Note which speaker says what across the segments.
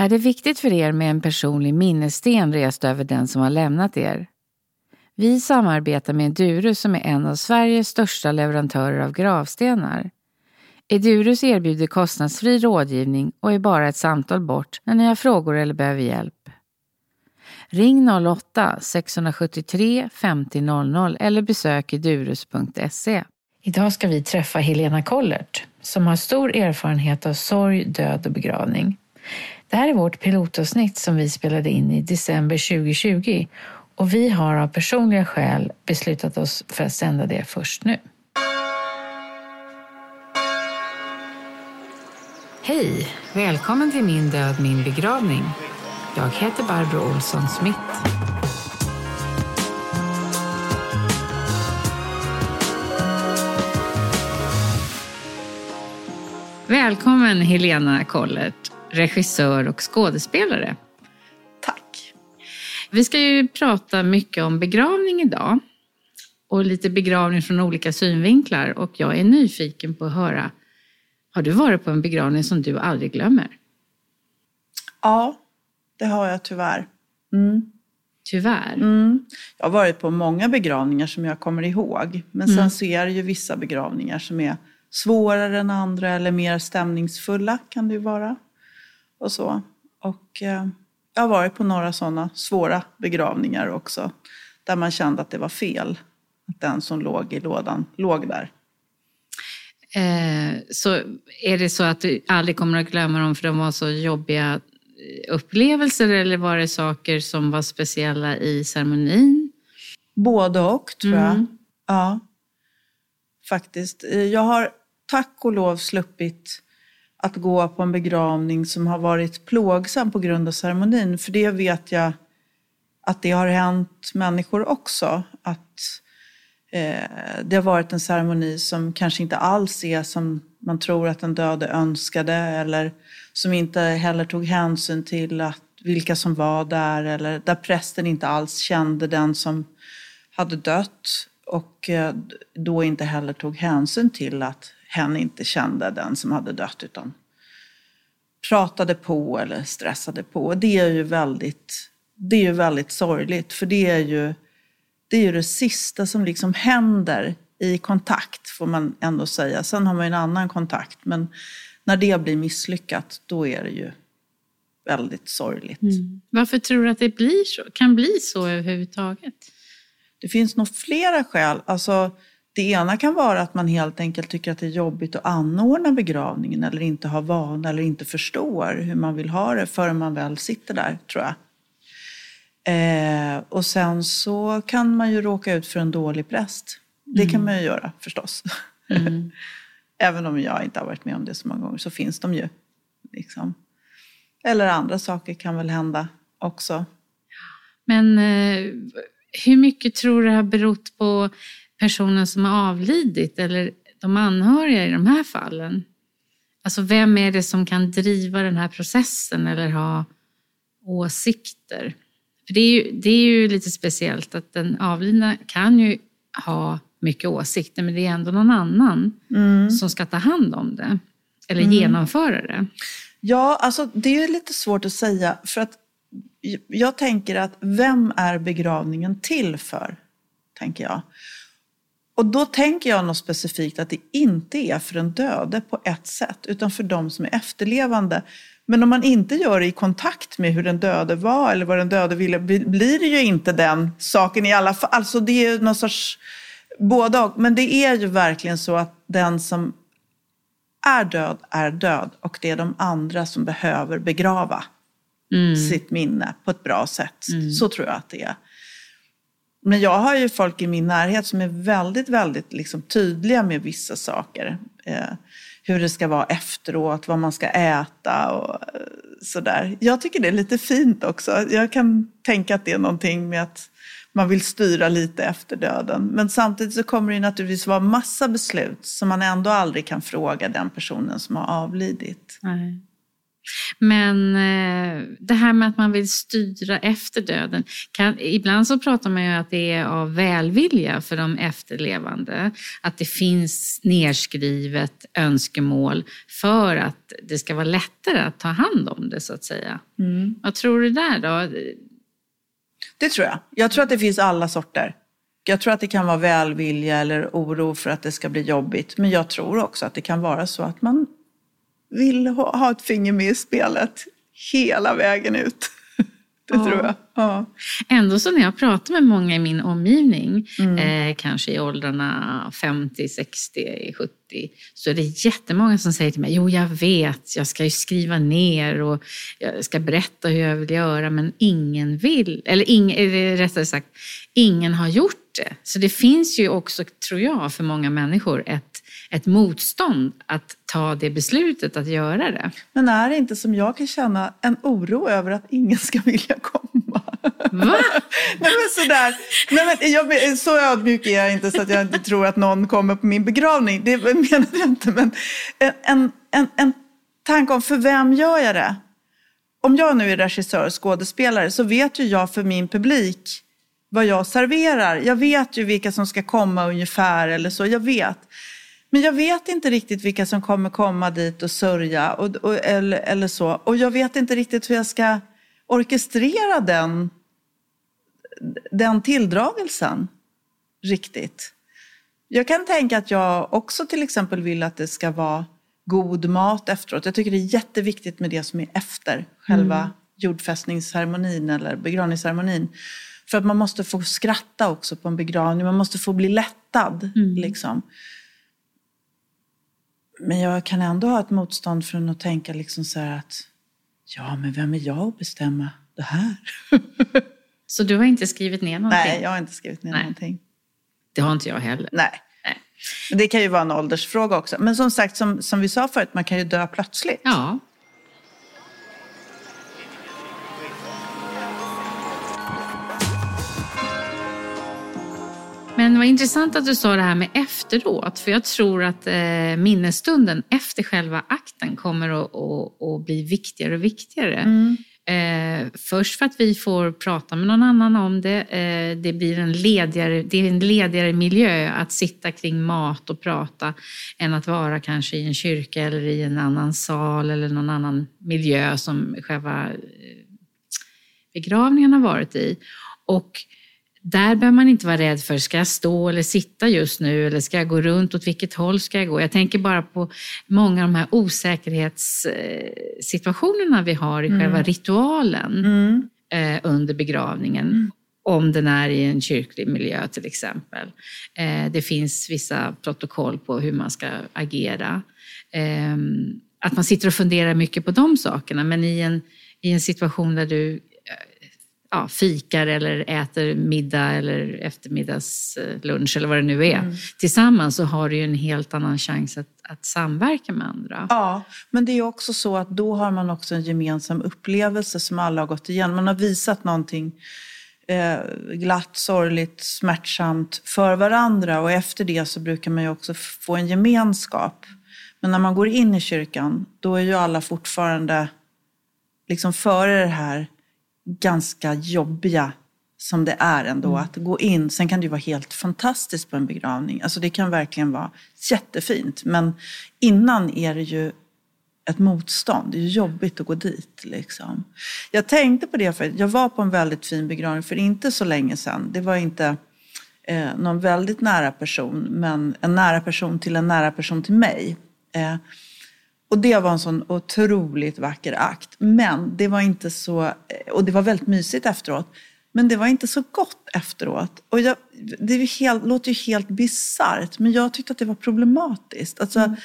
Speaker 1: Är det viktigt för er med en personlig minnessten rest över den som har lämnat er? Vi samarbetar med Durus som är en av Sveriges största leverantörer av gravstenar. Edurus erbjuder kostnadsfri rådgivning och är bara ett samtal bort när ni har frågor eller behöver hjälp. Ring 08-673 50 00 eller besök edurus.se. Idag ska vi träffa Helena Kollert som har stor erfarenhet av sorg, död och begravning. Det här är vårt pilotavsnitt som vi spelade in i december 2020 och vi har av personliga skäl beslutat oss för att sända det först nu. Hej! Välkommen till Min död, min begravning. Jag heter Barbro Olsson Smith. Välkommen Helena Kollert, regissör och skådespelare.
Speaker 2: Tack.
Speaker 1: Vi ska ju prata mycket om begravning idag och lite begravning från olika synvinklar och jag är nyfiken på att höra, har du varit på en begravning som du aldrig glömmer?
Speaker 2: Ja, det har jag tyvärr. Mm.
Speaker 1: Tyvärr?
Speaker 2: Mm. Jag har varit på många begravningar som jag kommer ihåg. Men sen mm. så är det ju vissa begravningar som är svårare än andra eller mer stämningsfulla kan det ju vara. Och så. Och eh, jag har varit på några sådana svåra begravningar också. Där man kände att det var fel. Att den som låg i lådan låg där.
Speaker 1: Eh, så är det så att du aldrig kommer att glömma dem för de var så jobbiga upplevelser eller var det saker som var speciella i ceremonin?
Speaker 2: Både och tror jag. Mm. Ja, faktiskt. Jag har tack och lov sluppit att gå på en begravning som har varit plågsam på grund av ceremonin. För det vet jag att det har hänt människor också. Att eh, det har varit en ceremoni som kanske inte alls är som man tror att den döde önskade eller som inte heller tog hänsyn till att, vilka som var där eller där prästen inte alls kände den som hade dött och eh, då inte heller tog hänsyn till att hen inte kände den som hade dött utan pratade på eller stressade på. Det är ju väldigt, det är ju väldigt sorgligt för det är ju det, är ju det sista som liksom händer i kontakt får man ändå säga. Sen har man ju en annan kontakt men när det blir misslyckat då är det ju väldigt sorgligt. Mm.
Speaker 1: Varför tror du att det blir så, kan bli så överhuvudtaget?
Speaker 2: Det finns nog flera skäl. Alltså, det ena kan vara att man helt enkelt tycker att det är jobbigt att anordna begravningen eller inte har vana eller inte förstår hur man vill ha det förrän man väl sitter där, tror jag. Eh, och sen så kan man ju råka ut för en dålig präst. Det mm. kan man ju göra förstås. Mm. Även om jag inte har varit med om det så många gånger så finns de ju. Liksom. Eller andra saker kan väl hända också.
Speaker 1: Men eh, hur mycket tror du det har berott på personen som har avlidit eller de anhöriga i de här fallen? Alltså vem är det som kan driva den här processen eller ha åsikter? För det är ju, det är ju lite speciellt att den avlidna kan ju ha mycket åsikter men det är ändå någon annan mm. som ska ta hand om det eller mm. genomföra det.
Speaker 2: Ja, alltså det är lite svårt att säga för att jag tänker att vem är begravningen till för? Tänker jag. Och då tänker jag något specifikt att det inte är för den döde på ett sätt, utan för de som är efterlevande. Men om man inte gör det i kontakt med hur den döde var eller vad den döde ville, blir det ju inte den saken i alla fall. Alltså det är någon sorts både och. Men det är ju verkligen så att den som är död är död och det är de andra som behöver begrava mm. sitt minne på ett bra sätt. Mm. Så tror jag att det är. Men jag har ju folk i min närhet som är väldigt, väldigt liksom tydliga med vissa saker. Eh, hur det ska vara efteråt, vad man ska äta och eh, sådär. Jag tycker det är lite fint också. Jag kan tänka att det är någonting med att man vill styra lite efter döden. Men samtidigt så kommer det naturligtvis vara massa beslut som man ändå aldrig kan fråga den personen som har avlidit. Nej.
Speaker 1: Men eh, det här med att man vill styra efter döden. Kan, ibland så pratar man ju att det är av välvilja för de efterlevande. Att det finns nerskrivet önskemål för att det ska vara lättare att ta hand om det så att säga. Mm. Vad tror du där då?
Speaker 2: Det tror jag. Jag tror att det finns alla sorter. Jag tror att det kan vara välvilja eller oro för att det ska bli jobbigt. Men jag tror också att det kan vara så att man vill ha ett finger med i spelet hela vägen ut. Det ja. tror jag. Ja.
Speaker 1: Ändå så när jag pratar med många i min omgivning, mm. eh, kanske i åldrarna 50, 60, 70, så är det jättemånga som säger till mig, jo jag vet, jag ska ju skriva ner och jag ska berätta hur jag vill göra, men ingen vill. Eller ing, rättare sagt, ingen har gjort det. Så det finns ju också, tror jag, för många människor ett ett motstånd att ta det beslutet att göra det.
Speaker 2: Men är det inte som jag kan känna en oro över att ingen ska vilja komma?
Speaker 1: Va?
Speaker 2: Nej men sådär. Nej, men jag, så ödmjuk är jag inte så att jag inte tror att någon kommer på min begravning. Det menar jag inte. Men en, en, en tanke om för vem gör jag det? Om jag nu är regissör och skådespelare så vet ju jag för min publik vad jag serverar. Jag vet ju vilka som ska komma ungefär eller så. Jag vet. Men jag vet inte riktigt vilka som kommer komma dit och sörja och, och, eller, eller så. Och jag vet inte riktigt hur jag ska orkestrera den, den tilldragelsen riktigt. Jag kan tänka att jag också till exempel vill att det ska vara god mat efteråt. Jag tycker det är jätteviktigt med det som är efter själva mm. jordfästningsceremonin eller begravningsceremonin. För att man måste få skratta också på en begravning, man måste få bli lättad. Mm. Liksom. Men jag kan ändå ha ett motstånd från att tänka liksom så att ja, men vem är jag att bestämma det här?
Speaker 1: så du har inte skrivit ner någonting?
Speaker 2: Nej, jag har inte skrivit ner Nej. någonting.
Speaker 1: Det har inte jag heller.
Speaker 2: Nej. Nej. Det kan ju vara en åldersfråga också. Men som sagt, som, som vi sa förut, man kan ju dö plötsligt.
Speaker 1: Ja. Men vad intressant att du sa det här med efteråt, för jag tror att eh, minnesstunden efter själva akten kommer att, att, att bli viktigare och viktigare. Mm. Eh, först för att vi får prata med någon annan om det. Eh, det blir en ledigare, det är en ledigare miljö att sitta kring mat och prata än att vara kanske i en kyrka eller i en annan sal eller någon annan miljö som själva eh, begravningen har varit i. Och där behöver man inte vara rädd för, ska jag stå eller sitta just nu eller ska jag gå runt, åt vilket håll ska jag gå? Jag tänker bara på många av de här osäkerhetssituationerna vi har i mm. själva ritualen mm. Eh, under begravningen. Mm. Om den är i en kyrklig miljö till exempel. Eh, det finns vissa protokoll på hur man ska agera. Ehm, att man sitter och funderar mycket på de sakerna, men i en, i en situation där du ja, fikar eller äter middag eller eftermiddagslunch eller vad det nu är mm. tillsammans så har du ju en helt annan chans att, att samverka med andra.
Speaker 2: Ja, men det är också så att då har man också en gemensam upplevelse som alla har gått igenom. Man har visat någonting eh, glatt, sorgligt, smärtsamt för varandra och efter det så brukar man ju också få en gemenskap. Men när man går in i kyrkan, då är ju alla fortfarande liksom före det här ganska jobbiga som det är ändå mm. att gå in. Sen kan det ju vara helt fantastiskt på en begravning. Alltså det kan verkligen vara jättefint. Men innan är det ju ett motstånd. Det är jobbigt att gå dit. Liksom. Jag tänkte på det, för jag var på en väldigt fin begravning för inte så länge sedan. Det var inte eh, någon väldigt nära person, men en nära person till en nära person till mig. Eh, och det var en sån otroligt vacker akt. Men det var inte så, eh, och det var väldigt mysigt efteråt. Men det var inte så gott efteråt. Och jag, det helt, låter ju helt bisarrt, men jag tyckte att det var problematiskt. Alltså, mm.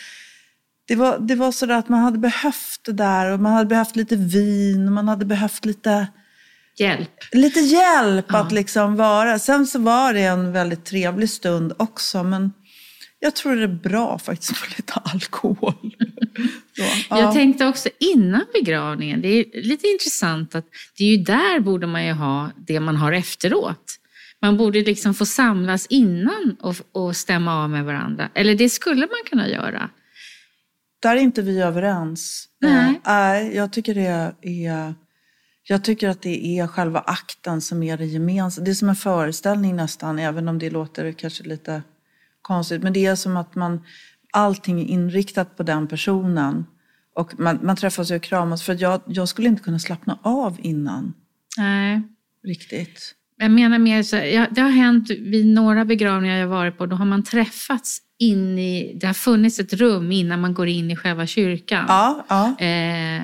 Speaker 2: det, var, det var sådär att man hade behövt det där och man hade behövt lite vin och man hade behövt lite
Speaker 1: Hjälp.
Speaker 2: Lite hjälp ja. att liksom vara. Sen så var det en väldigt trevlig stund också, men jag tror det är bra faktiskt med lite alkohol.
Speaker 1: Så, ja. Jag tänkte också innan begravningen, det är lite intressant att det är ju där borde man ju ha det man har efteråt. Man borde liksom få samlas innan och, och stämma av med varandra. Eller det skulle man kunna göra.
Speaker 2: där är inte vi överens.
Speaker 1: Nej.
Speaker 2: Nej, jag tycker det är... Jag tycker att det är själva akten som är det gemensamma. Det är som en föreställning nästan, även om det låter kanske lite konstigt. Men det är som att man, allting är inriktat på den personen. Och man, man träffas och kramas. För jag, jag skulle inte kunna slappna av innan.
Speaker 1: Nej.
Speaker 2: Riktigt.
Speaker 1: Jag menar mer så ja, det har hänt vid några begravningar jag varit på, då har man träffats in i, det har funnits ett rum innan man går in i själva kyrkan.
Speaker 2: Ja, ja.
Speaker 1: Eh,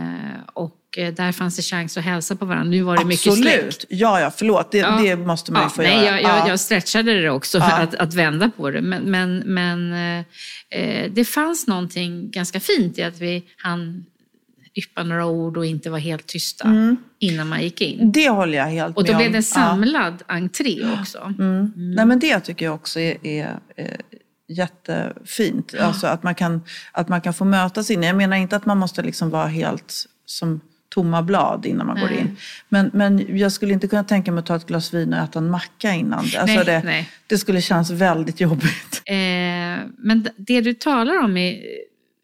Speaker 1: och eh, där fanns det chans att hälsa på varandra. Nu var det mycket
Speaker 2: Absolut.
Speaker 1: släkt.
Speaker 2: Ja, ja, förlåt. Det,
Speaker 1: Ja.
Speaker 2: det måste man ju
Speaker 1: Ja,
Speaker 2: få
Speaker 1: nej,
Speaker 2: göra.
Speaker 1: jag, jag,
Speaker 2: ja.
Speaker 1: jag stretchade det också
Speaker 2: Ja.
Speaker 1: att, att vända på det. Men, men, men eh, eh, det fanns någonting ganska fint i att vi hann yppa några ord och inte var helt tysta innan man gick in.
Speaker 2: Det håller jag helt
Speaker 1: Och då
Speaker 2: med
Speaker 1: blev
Speaker 2: om.
Speaker 1: det samlad entré också.
Speaker 2: Ja. Mm. Nej, men det tycker jag också är, är, är jättefint. Alltså att man, kan, att man kan få mötas in. Jag menar inte att man måste liksom vara helt som tomma blad innan man går
Speaker 1: Nej.
Speaker 2: in. Men, men jag skulle inte kunna tänka mig att ta ett glas vin och äta en macka innan. Alltså
Speaker 1: Nej,
Speaker 2: det,
Speaker 1: nej.
Speaker 2: det skulle kännas väldigt jobbigt.
Speaker 1: Eh, men det du talar om är,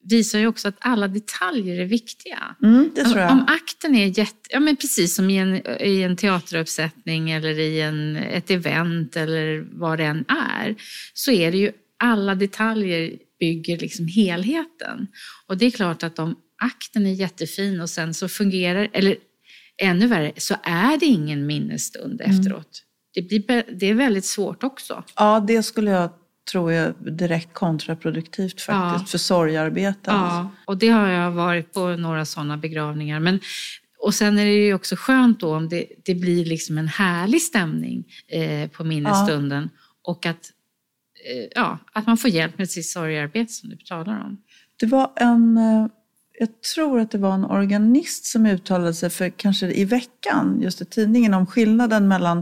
Speaker 1: visar ju också att alla detaljer är viktiga.
Speaker 2: Mm, det tror jag.
Speaker 1: Om akten är jätte, ja men precis som i en, i en teateruppsättning eller i en, ett event eller vad det än är, så är det ju alla detaljer bygger liksom helheten. Och det är klart att om akten är jättefin och sen så fungerar, eller ännu värre, så är det ingen minnesstund
Speaker 2: Mm.
Speaker 1: efteråt. Det, blir, det är väldigt svårt också.
Speaker 2: Ja, det skulle jag tro är direkt kontraproduktivt faktiskt
Speaker 1: Ja.
Speaker 2: för sorgearbetet.
Speaker 1: Ja, och det har jag varit på några sådana begravningar. Men, och sen är det ju också skönt då om det, det blir liksom en härlig stämning eh, på minnesstunden. Och att, eh, ja, att man får hjälp med sitt sorgearbete som du talar om.
Speaker 2: Det var en, eh, jag tror att det var en organist som uttalade sig för kanske i veckan, just i tidningen, om skillnaden mellan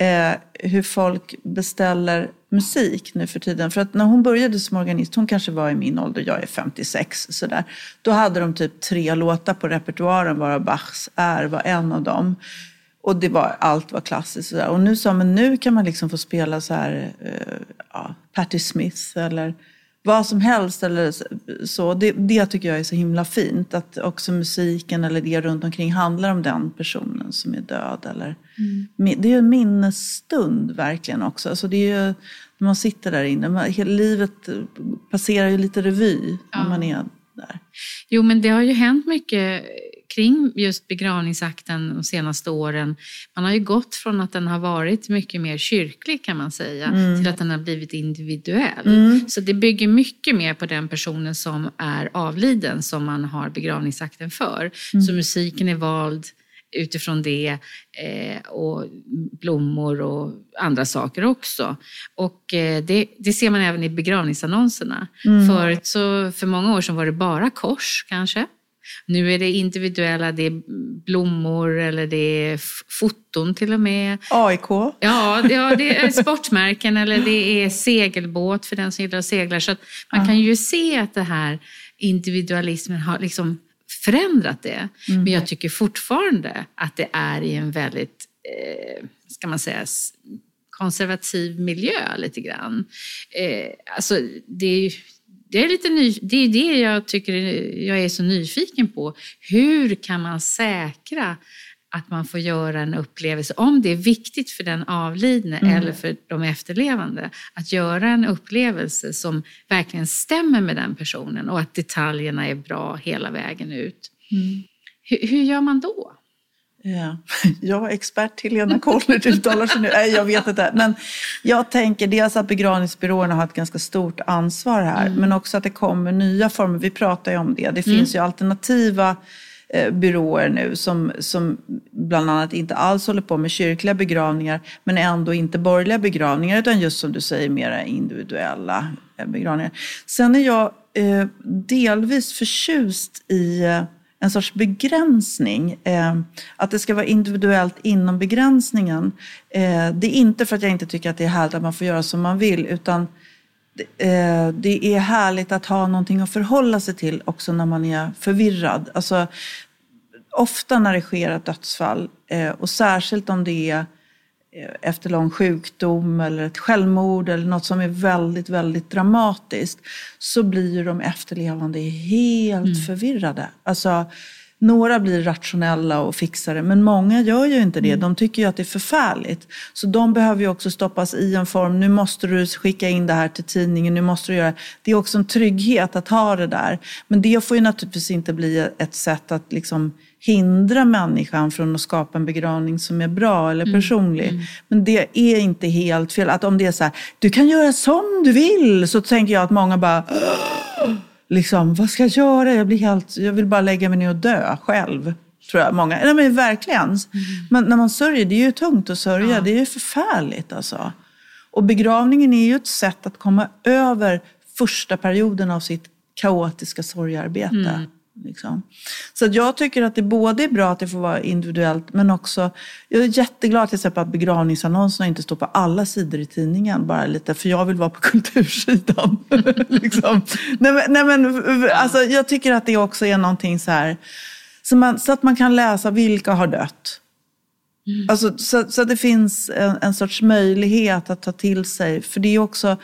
Speaker 2: eh, hur folk beställer musik nu för tiden. För att när hon började som organist, hon kanske var i min ålder, jag är 56, sådär. Då hade de typ tre låtar på repertoaren, varav Bachs är var en av dem. Och det var, allt var klassiskt. Sådär. Och nu sa men nu kan man liksom få spela så här, eh, ja, Patti Smith eller vad som helst. Eller så. Det, det tycker jag är så himla fint. Att också musiken eller det runt omkring handlar om den personen som är död. Eller, Mi- Det är ju en minnesstund verkligen också. Alltså det är ju, när man sitter där inne, man, hela livet passerar ju lite revy när
Speaker 1: Ja.
Speaker 2: man är där.
Speaker 1: Jo, men det har ju hänt mycket kring just begravningsakten de senaste åren. Man har ju gått från att den har varit mycket mer kyrklig kan man säga, till att den har blivit individuell. Så det bygger mycket mer på den personen som är avliden som man har begravningsakten för. Så musiken är vald utifrån det eh, och blommor och andra saker också. Och eh, det, det ser man även i begravningsannonserna. Förut så, för många år sedan var det bara kors kanske. Nu är det individuella, det är blommor eller det är foton till och med.
Speaker 2: AIK.
Speaker 1: Ja, det, ja, det är sportmärken eller det är segelbåt för den som gillar att segla. Så att man kan ju se att det här individualismen har liksom förändrat det. Men jag tycker fortfarande att det är i en väldigt, eh, ska man säga, konservativ miljö lite grann. Eh, alltså, det är det är, lite ny, det är det jag tycker jag är så nyfiken på. Hur kan man säkra att man får göra en upplevelse, om det är viktigt för den avlidne eller för de efterlevande, att göra en upplevelse som verkligen stämmer med den personen och att detaljerna är bra hela vägen ut. Hur, hur gör man då?
Speaker 2: Ja. Jag är expert Helena Kollert uttalar sig nu. Nej, jag vet inte. Men jag tänker dels att begravningsbyråerna har ett ganska stort ansvar här. Men också att det kommer nya former. Vi pratar ju om det. Det finns ju alternativa eh, byråer nu som, som bland annat inte alls håller på med kyrkliga begravningar men ändå inte borgerliga begravningar utan just som du säger mera individuella eh, begravningar. Sen är jag eh, delvis förtjust i eh, en sorts begränsning. Eh, att det ska vara individuellt inom begränsningen. Eh, det är inte för att jag inte tycker att det är härligt att man får göra som man vill utan det, eh, det är härligt att ha någonting att förhålla sig till också när man är förvirrad. Alltså, ofta när det sker ett dödsfall eh, och särskilt om det är efter lång sjukdom eller ett självmord eller något som är väldigt, väldigt dramatiskt så blir de efterlevande helt mm. förvirrade. Alltså, några blir rationella och fixar det, men många gör ju inte det. Mm. De tycker ju att det är förfärligt. Så de behöver ju också stoppas i en form. Nu måste du skicka in det här till tidningen. Nu måste du göra. Det är också en trygghet att ha det där. Men det får ju naturligtvis inte bli ett sätt att liksom hindra människan från att skapa en begravning som är bra eller mm. personlig. Mm. Men det är inte helt fel. Att om det är så här, du kan göra som du vill, så tänker jag att många bara liksom, vad ska jag göra? Jag, blir helt, jag vill bara lägga mig ner och dö själv. Tror jag många. Nej, men verkligen. Mm. Men när man sörjer, det är ju tungt att sörja. Ja. Det är ju förfärligt alltså. Och begravningen är ju ett sätt att komma över första perioden av sitt kaotiska sorgarbete. Mm. Liksom. Så jag tycker att det både är bra att det får vara individuellt, men också, jag är jätteglad till exempel att begravningsannonserna inte står på alla sidor i tidningen, bara lite, för jag vill vara på kultursidan. liksom. nej, men, nej, men, alltså, jag tycker att det också är någonting så här, så, man, så att man kan läsa vilka har dött. Mm. Alltså, så, så att det finns en, en sorts möjlighet att ta till sig, för det är också,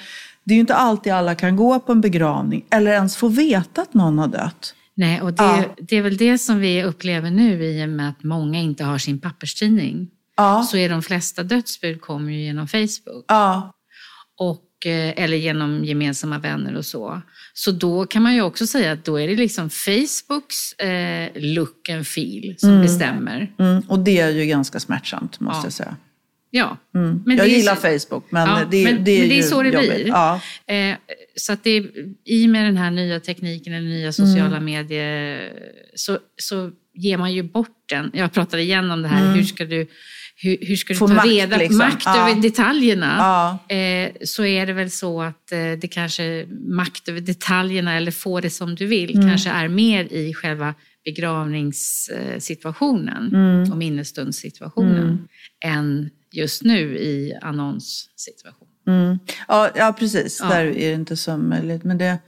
Speaker 2: det är ju inte alltid alla kan gå på en begravning eller ens få veta att någon har dött.
Speaker 1: Nej, och det, ja. det är väl det som vi upplever nu i och med att många inte har sin papperstidning. Ja. Så är de flesta dödsbud kommer ju genom Facebook.
Speaker 2: Ja.
Speaker 1: Och, eh, eller genom gemensamma vänner och så. Så då kan man ju också säga att då är det liksom Facebooks eh, look and feel som mm. bestämmer.
Speaker 2: Mm. Och det är ju ganska smärtsamt måste ja. jag säga.
Speaker 1: Ja.
Speaker 2: Mm. Men jag gillar så, Facebook, men, ja, det, men, det, är
Speaker 1: men det är så det
Speaker 2: jobbigt.
Speaker 1: blir. Ja. Eh, så att det, i och med den här nya tekniken, eller nya sociala mm. medier, så, så ger man ju bort den. Jag pratade igen om det här, mm. hur ska du hur, hur ska du Få ta makt, reda på liksom. makt ja. över detaljerna? Ja. Eh, så är det väl så att eh, det kanske makt över detaljerna eller få det som du vill mm. kanske är mer i själva begravningssituationen mm. och minnesstundsituationen mm. än just nu i annonssituation.
Speaker 2: Mm. Ja, ja, precis. Ja. Där är det inte så möjligt. Men det,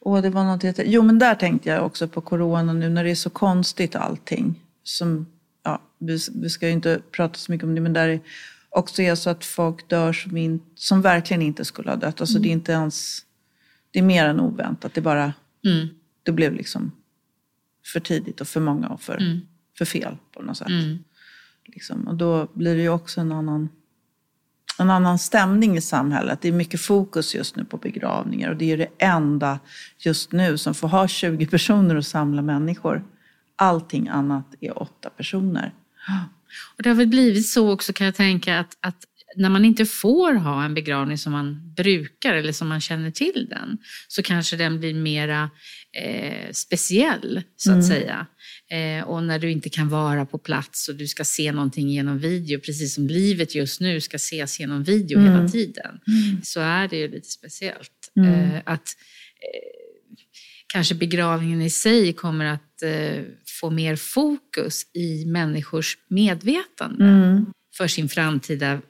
Speaker 2: åh, det var något jätte... Jo, men där tänkte jag också på corona nu när det är så konstigt allting. Som, ja, vi, vi ska ju inte prata så mycket om det, men där är också är så att folk dör som, in, som verkligen inte skulle ha dött. Alltså mm. det är inte ens... Det är mer än oväntat. Det bara... Mm. Det blev liksom för tidigt och för många och för, mm. för fel på något sätt. Liksom. Och då blir det ju också en annan, en annan stämning i samhället. Det är mycket fokus just nu på begravningar och det är det enda just nu som får ha 20 personer och samla människor. Allting annat är åtta personer.
Speaker 1: Och det har väl blivit så också kan jag tänka att, att när man inte får ha en begravning som man brukar eller som man känner till den så kanske den blir mera eh, speciell så att mm. säga. Eh, och när du inte kan vara på plats och du ska se någonting genom video, precis som livet just nu ska ses genom video mm. hela tiden, mm. så är det ju lite speciellt. Mm. Eh, att eh, kanske begravningen i sig kommer att få mer fokus i människors medvetande mm. för sin framtida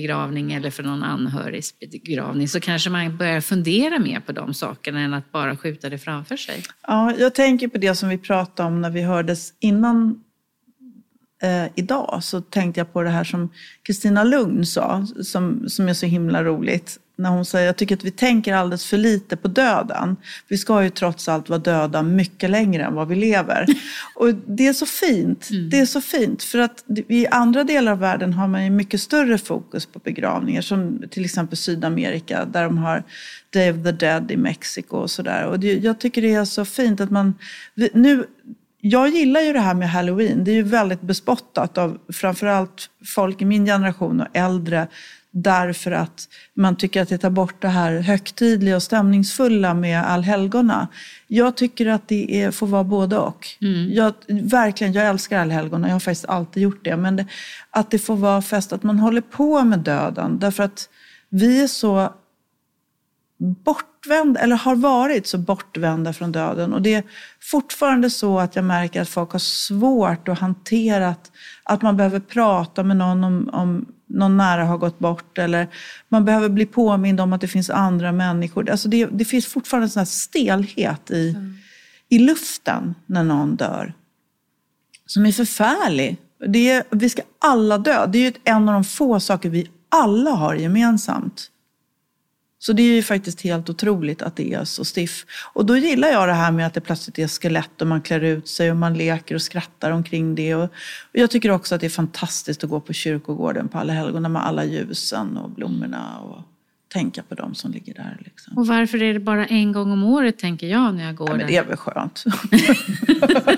Speaker 1: begravning eller för någon anhörigs begravning så kanske man börjar fundera mer på de sakerna än att bara skjuta det framför sig.
Speaker 2: Ja, jag tänker på det som vi pratade om när vi hördes innan eh, idag. Så tänkte jag på det här som Kristina Lugn sa, som, som är så himla roligt när hon säger jag tycker att vi tänker alldeles för lite på döden. Vi ska ju trots allt vara döda mycket längre än vad vi lever. Och det är så fint. Mm. Det är så fint. För att i andra delar av världen har man ju mycket större fokus på begravningar. Som till exempel Sydamerika där de har Day of the Dead i Mexiko och sådär. Och det, jag tycker det är så fint att man... Nu, jag gillar ju det här med halloween. Det är ju väldigt bespottat av framförallt folk i min generation och äldre därför att man tycker att det tar bort det här högtidliga och stämningsfulla med allhelgona. Jag tycker att det är, får vara både och. Mm. Jag, verkligen, jag älskar allhelgona, jag har faktiskt alltid gjort det. Men det, att det får vara fest, att man håller på med döden. Därför att vi är så bortvända, eller har varit så bortvända från döden. Och det är fortfarande så att jag märker att folk har svårt att hantera att, att man behöver prata med någon om, om någon nära har gått bort eller man behöver bli påmind om att det finns andra människor. Alltså det, det finns fortfarande en sån här stelhet i, mm. i luften när någon dör. Som är förfärlig. Det är, vi ska alla dö. Det är ju en av de få saker vi alla har gemensamt. Så det är ju faktiskt helt otroligt att det är så stiff. Och då gillar jag det här med att det plötsligt är skelett och man klär ut sig och man leker och skrattar omkring det. Och, jag tycker också att det är fantastiskt att gå på kyrkogården på alla helgon med alla ljusen och blommorna. Och, tänka på dem som ligger där. Liksom.
Speaker 1: Och varför är det bara en gång om året tänker jag när jag går
Speaker 2: ja,
Speaker 1: men
Speaker 2: Det är väl skönt.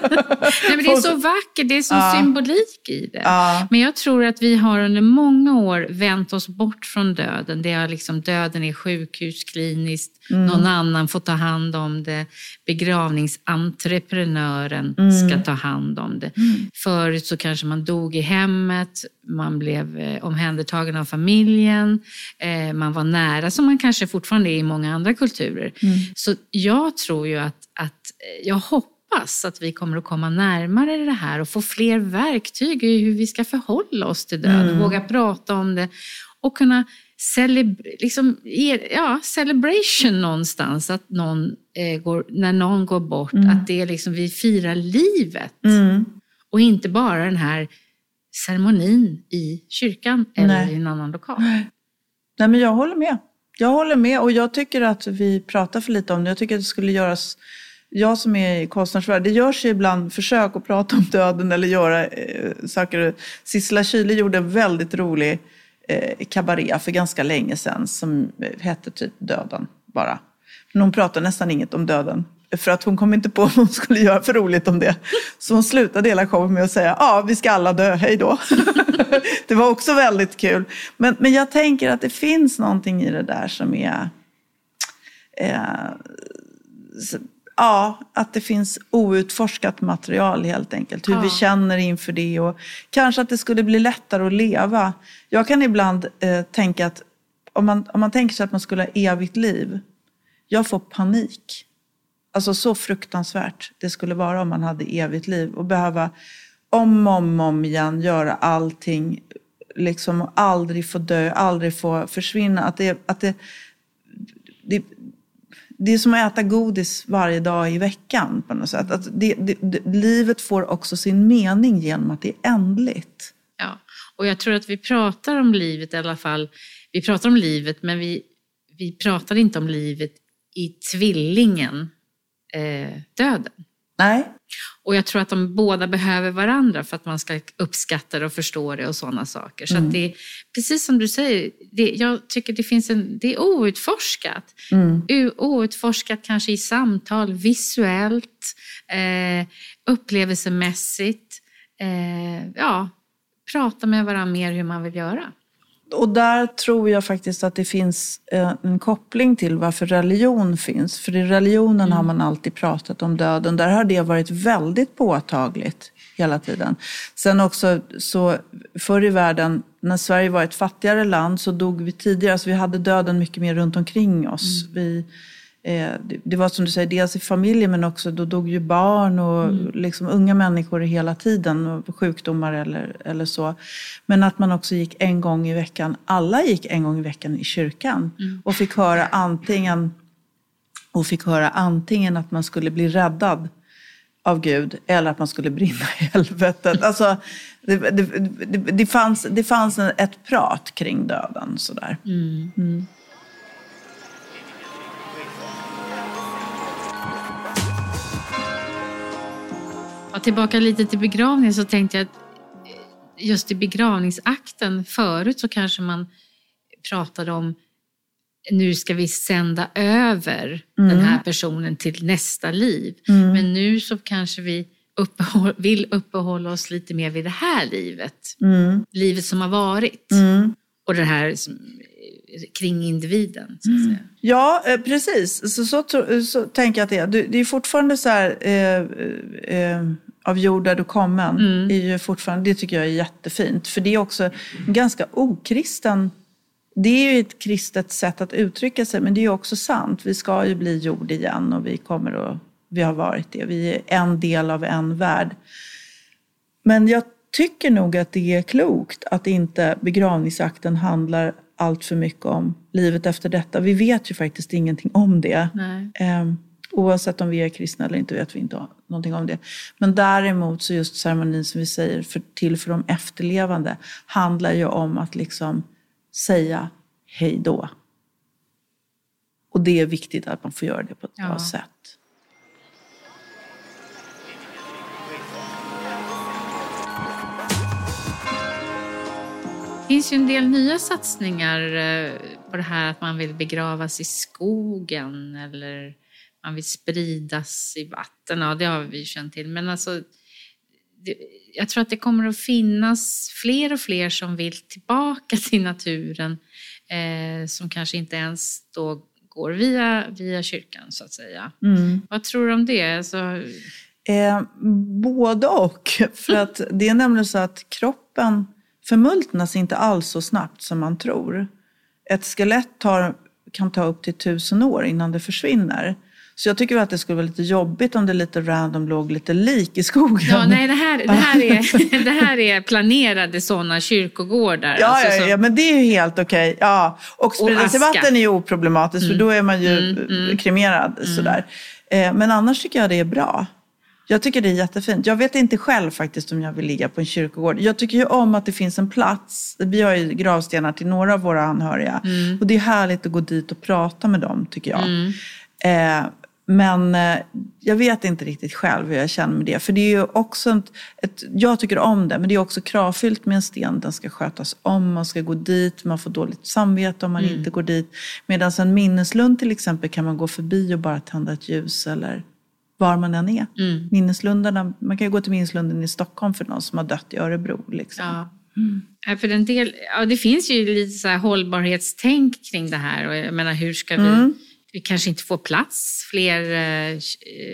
Speaker 1: Men det är så vackert, det är så
Speaker 2: Ja.
Speaker 1: symbolik i det.
Speaker 2: Ja.
Speaker 1: Men jag tror att vi har under många år vänt oss bort från döden. Det är liksom, döden är sjukhuskliniskt,
Speaker 2: Mm.
Speaker 1: någon annan får ta hand om det. Begravningsentreprenören
Speaker 2: Mm.
Speaker 1: ska ta hand om det. Förut så kanske man dog i hemmet, man blev eh, omhändertagen av familjen, eh, man var nära som man kanske fortfarande är i många andra kulturer.
Speaker 2: Mm.
Speaker 1: Så jag tror ju att, att eh, jag hoppas att vi kommer att komma närmare det här och få fler verktyg i hur vi ska förhålla oss till döden,
Speaker 2: Mm.
Speaker 1: våga prata om det och kunna celeb- liksom, ja, celebration någonstans, att någon, eh, går, när någon går bort, att det är liksom, vi firar livet
Speaker 2: Mm.
Speaker 1: och inte bara den här ceremonin i kyrkan eller
Speaker 2: Nej.
Speaker 1: i en annan lokal.
Speaker 2: Nej, men jag håller med. Jag håller med och jag tycker att vi pratar för lite om det. Jag tycker att det skulle göras, jag som är i konstnärsvärlden, det görs ju ibland försök att prata om döden eller göra eh, saker. Sissela Kyle gjorde en väldigt rolig eh, kabaré för ganska länge sedan som hette typ Döden bara. Men hon pratade nästan inget om döden. För att hon kom inte på vad hon skulle göra för roligt om det. Så hon slutade hela showen med att säga, ja vi ska alla dö, hej då. det var också väldigt kul. Men, men jag tänker att det finns någonting i det där som är... Eh, ja, att det finns outforskat material helt enkelt. Hur vi
Speaker 1: Ja.
Speaker 2: känner inför det och kanske att det skulle bli lättare att leva. Jag kan ibland eh, tänka att om man, om man tänker sig att man skulle ha evigt liv. Jag får panik. Alltså så fruktansvärt det skulle vara om man hade evigt liv och behöva om och om, om igen göra allting. Liksom aldrig få dö, aldrig få försvinna. Att det, att det, det, det är som att äta godis varje dag i veckan på något sätt. Att det, det, det, livet får också sin mening genom att det är ändligt.
Speaker 1: Ja, och jag tror att vi pratar om livet i alla fall. Vi pratar om livet, men vi, vi pratar inte om livet i tvillingen eh, döden.
Speaker 2: Nej,
Speaker 1: Och jag tror att de båda behöver varandra för att man ska uppskatta det och förstå det och sådana saker. Så att det är precis som du säger, det, jag tycker det finns en, det är outforskat. U- Outforskat kanske i samtal, visuellt, eh, upplevelsemässigt. Eh, ja, prata med varandra mer hur man vill göra.
Speaker 2: Och där tror jag faktiskt att det finns eh, en koppling till varför religion finns. För i religionen har man alltid pratat om döden. Där har det varit väldigt påtagligt hela tiden. Sen också så förr i världen, när Sverige var ett fattigare land så dog vi tidigare. Alltså vi hade döden mycket mer runt omkring oss. Vi, eh, det, det var som du säger, dels i familjen men också då dog ju barn och liksom unga människor hela tiden. Och sjukdomar eller, eller så. Men att man också gick en gång i veckan, alla gick en gång i veckan i kyrkan. Och fick höra antingen och fick höra antingen att man skulle bli räddad av Gud eller att man skulle brinna i helvetet. Alltså, det, det, det, det, fanns, det fanns ett prat kring döden. Sådär.
Speaker 1: Ja, tillbaka lite till begravningen så tänkte jag att eh, just i begravningsakten förut så kanske man pratade om nu ska vi sända över den här personen till nästa liv. Men nu så kanske vi uppehåll, vill uppehålla oss lite mer vid det här livet. Livet som har varit. Och det här kring individen. Så att säga.
Speaker 2: Ja, eh, precis. Så, så, tro- så tänker jag att det är. Du- Det är fortfarande så här, eh, eh, av jord där du kommen. Är ju fortfarande, det tycker jag är jättefint. För det är också ganska okristen... Det är ju ett kristet sätt att uttrycka sig, men det är också sant. Vi ska ju bli jord igen och vi kommer att... Vi har varit det. Vi är en del av en värld. Men jag tycker nog att det är klokt att inte begravningsakten handlar allt för mycket om livet efter detta. Vi vet ju faktiskt ingenting om det. Ehm, Oavsett om vi är kristna eller inte vet vi inte någonting om det. Men däremot så just ceremonin som vi säger för, till för de efterlevande handlar ju om att liksom säga hej då. Och det är viktigt att man får göra det på ett ja. bra sätt.
Speaker 1: Finns ju en del nya satsningar eh, på det här att man vill begravas i skogen eller man vill spridas i vatten. Ja, det har vi känt till. Men alltså, det, jag tror att det kommer att finnas fler och fler som vill tillbaka till naturen eh, som kanske inte ens då går via, via kyrkan så att säga. Mm. Vad tror du om det? Alltså...
Speaker 2: Eh, både och. För att det är nämligen så att kroppen förmultnas inte alls så snabbt som man tror. Ett skelett tar, kan ta upp till tusen år innan det försvinner. Så jag tycker att det skulle vara lite jobbigt om det lite random låg lite lik i skogen.
Speaker 1: Ja, nej, det här, det här, är, det här är planerade sådana kyrkogårdar.
Speaker 2: Ja, alltså, ja, ja, men det är ju helt okej. Okay. Ja. Och spridas i vatten är ju oproblematiskt mm. för då är man ju mm, mm. kremerad. Mm. Sådär. Eh, men annars tycker jag det är bra. Jag tycker det är jättefint. Jag vet inte själv faktiskt om jag vill ligga på en kyrkogård. Jag tycker ju om att det finns en plats. Vi har ju gravstenar till några av våra anhöriga. Mm. Och det är härligt att gå dit och prata med dem, tycker jag. Mm. Eh, men eh, jag vet inte riktigt själv hur jag känner med det. För det är ju också ett, ett, jag tycker om det, men det är också kravfyllt med en sten. Den ska skötas om, man ska gå dit, man får dåligt samvete om man mm. inte går dit. Medan en minneslund till exempel kan man gå förbi och bara tända ett ljus eller var man än är. Mm. Minneslundarna, man kan ju gå till minneslunden i Stockholm för någon som har dött i Örebro. Liksom.
Speaker 1: Ja. Mm. För en del, ja, det finns ju lite så hållbarhetstänk kring det här. Och jag menar, hur ska vi mm vi kanske inte får plats fler eh,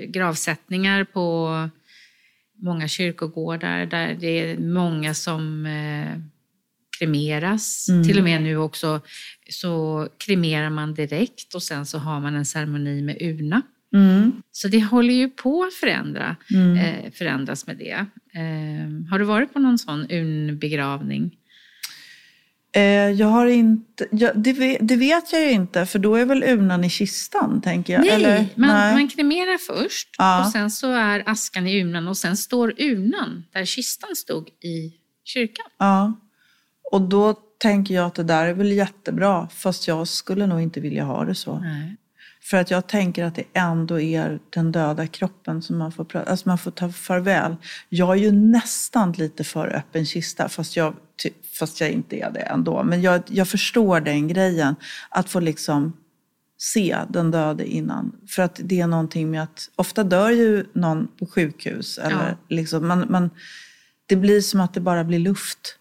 Speaker 1: gravsättningar på många kyrkogårdar där det är många som eh, kremeras. Mm. Till och med nu också så kremerar man direkt och sen så har man en ceremoni med urna. Mm. Så det håller ju på att förändra, mm. eh, förändras med det. Eh, har du varit på någon sån urnbegravning?
Speaker 2: Eh, jag har inte, ja, det, vet, det, vet jag ju inte, för då är väl urnan i kistan, tänker jag.
Speaker 1: Nej, Eller, man, nej. man kremerar först ja. och sen så är askan i urnan och sen står urnan där kistan stod i kyrkan.
Speaker 2: Ja, och då tänker jag att det där är väl jättebra, fast jag skulle nog inte vilja ha det så. Nej. För att jag tänker att det ändå är den döda kroppen som man får, alltså man får ta farväl. Jag är ju nästan lite för öppen kista, fast jag, fast jag inte är det ändå. Men jag, jag förstår den grejen, att få liksom se den döde innan. För att det är någonting med att, ofta dör ju någon på sjukhus. Eller ja. liksom, man, man, det blir som att det bara blir luft.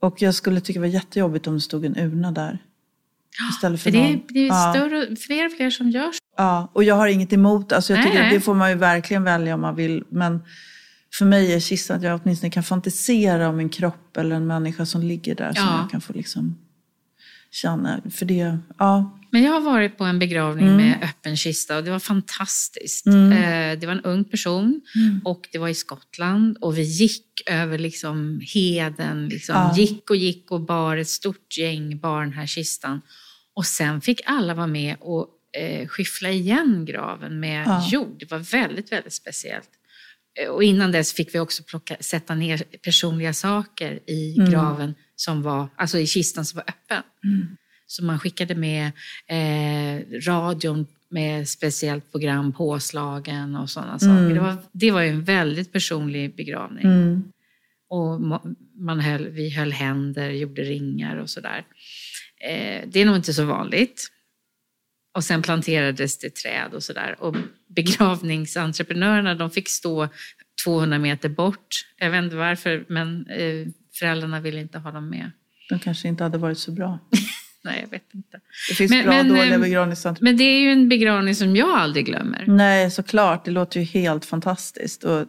Speaker 2: Och jag skulle tycka det var jättejobbigt om det stod en urna där.
Speaker 1: Istället för, för det, det är ja. större, fler och fler som gör så.
Speaker 2: Ja, och jag har inget emot, alltså jag tycker det får man ju verkligen välja om man vill. Men för mig är kistan att jag åtminstone kan fantisera om en kropp eller en människa som ligger där. Ja. Som jag kan få liksom känna. För det, ja.
Speaker 1: Men jag har varit på en begravning mm. med öppen kista och det var fantastiskt. Mm. Eh, det var en ung person mm. och det var i Skottland och vi gick över liksom heden. Liksom. Ja. Gick och gick och bar ett stort gäng, bar den här kistan. Och sen fick alla vara med och eh, skyffla igen graven med ja. jord. Det var väldigt, väldigt speciellt. Eh, och innan dess fick vi också plocka, sätta ner personliga saker i mm. graven som var, alltså i kistan som var öppen. Mm. Så man skickade med eh, radion med speciellt program, påslagen och sådana mm. saker. Det var, det var en väldigt personlig begravning. Mm. Och man höll, vi höll händer, gjorde ringar och sådär. Eh, det är nog inte så vanligt. Och sen planterades det träd och sådär. Och begravningsentreprenörerna de fick stå 200 meter bort. Jag vet inte varför, men eh, föräldrarna ville inte ha dem med.
Speaker 2: De kanske inte hade varit så bra.
Speaker 1: Nej, jag vet inte.
Speaker 2: Det finns men, bra och dåliga eh, begravningsentreprenörer.
Speaker 1: Men det är ju en begravning som jag aldrig glömmer.
Speaker 2: Nej, såklart. Det låter ju helt fantastiskt. Och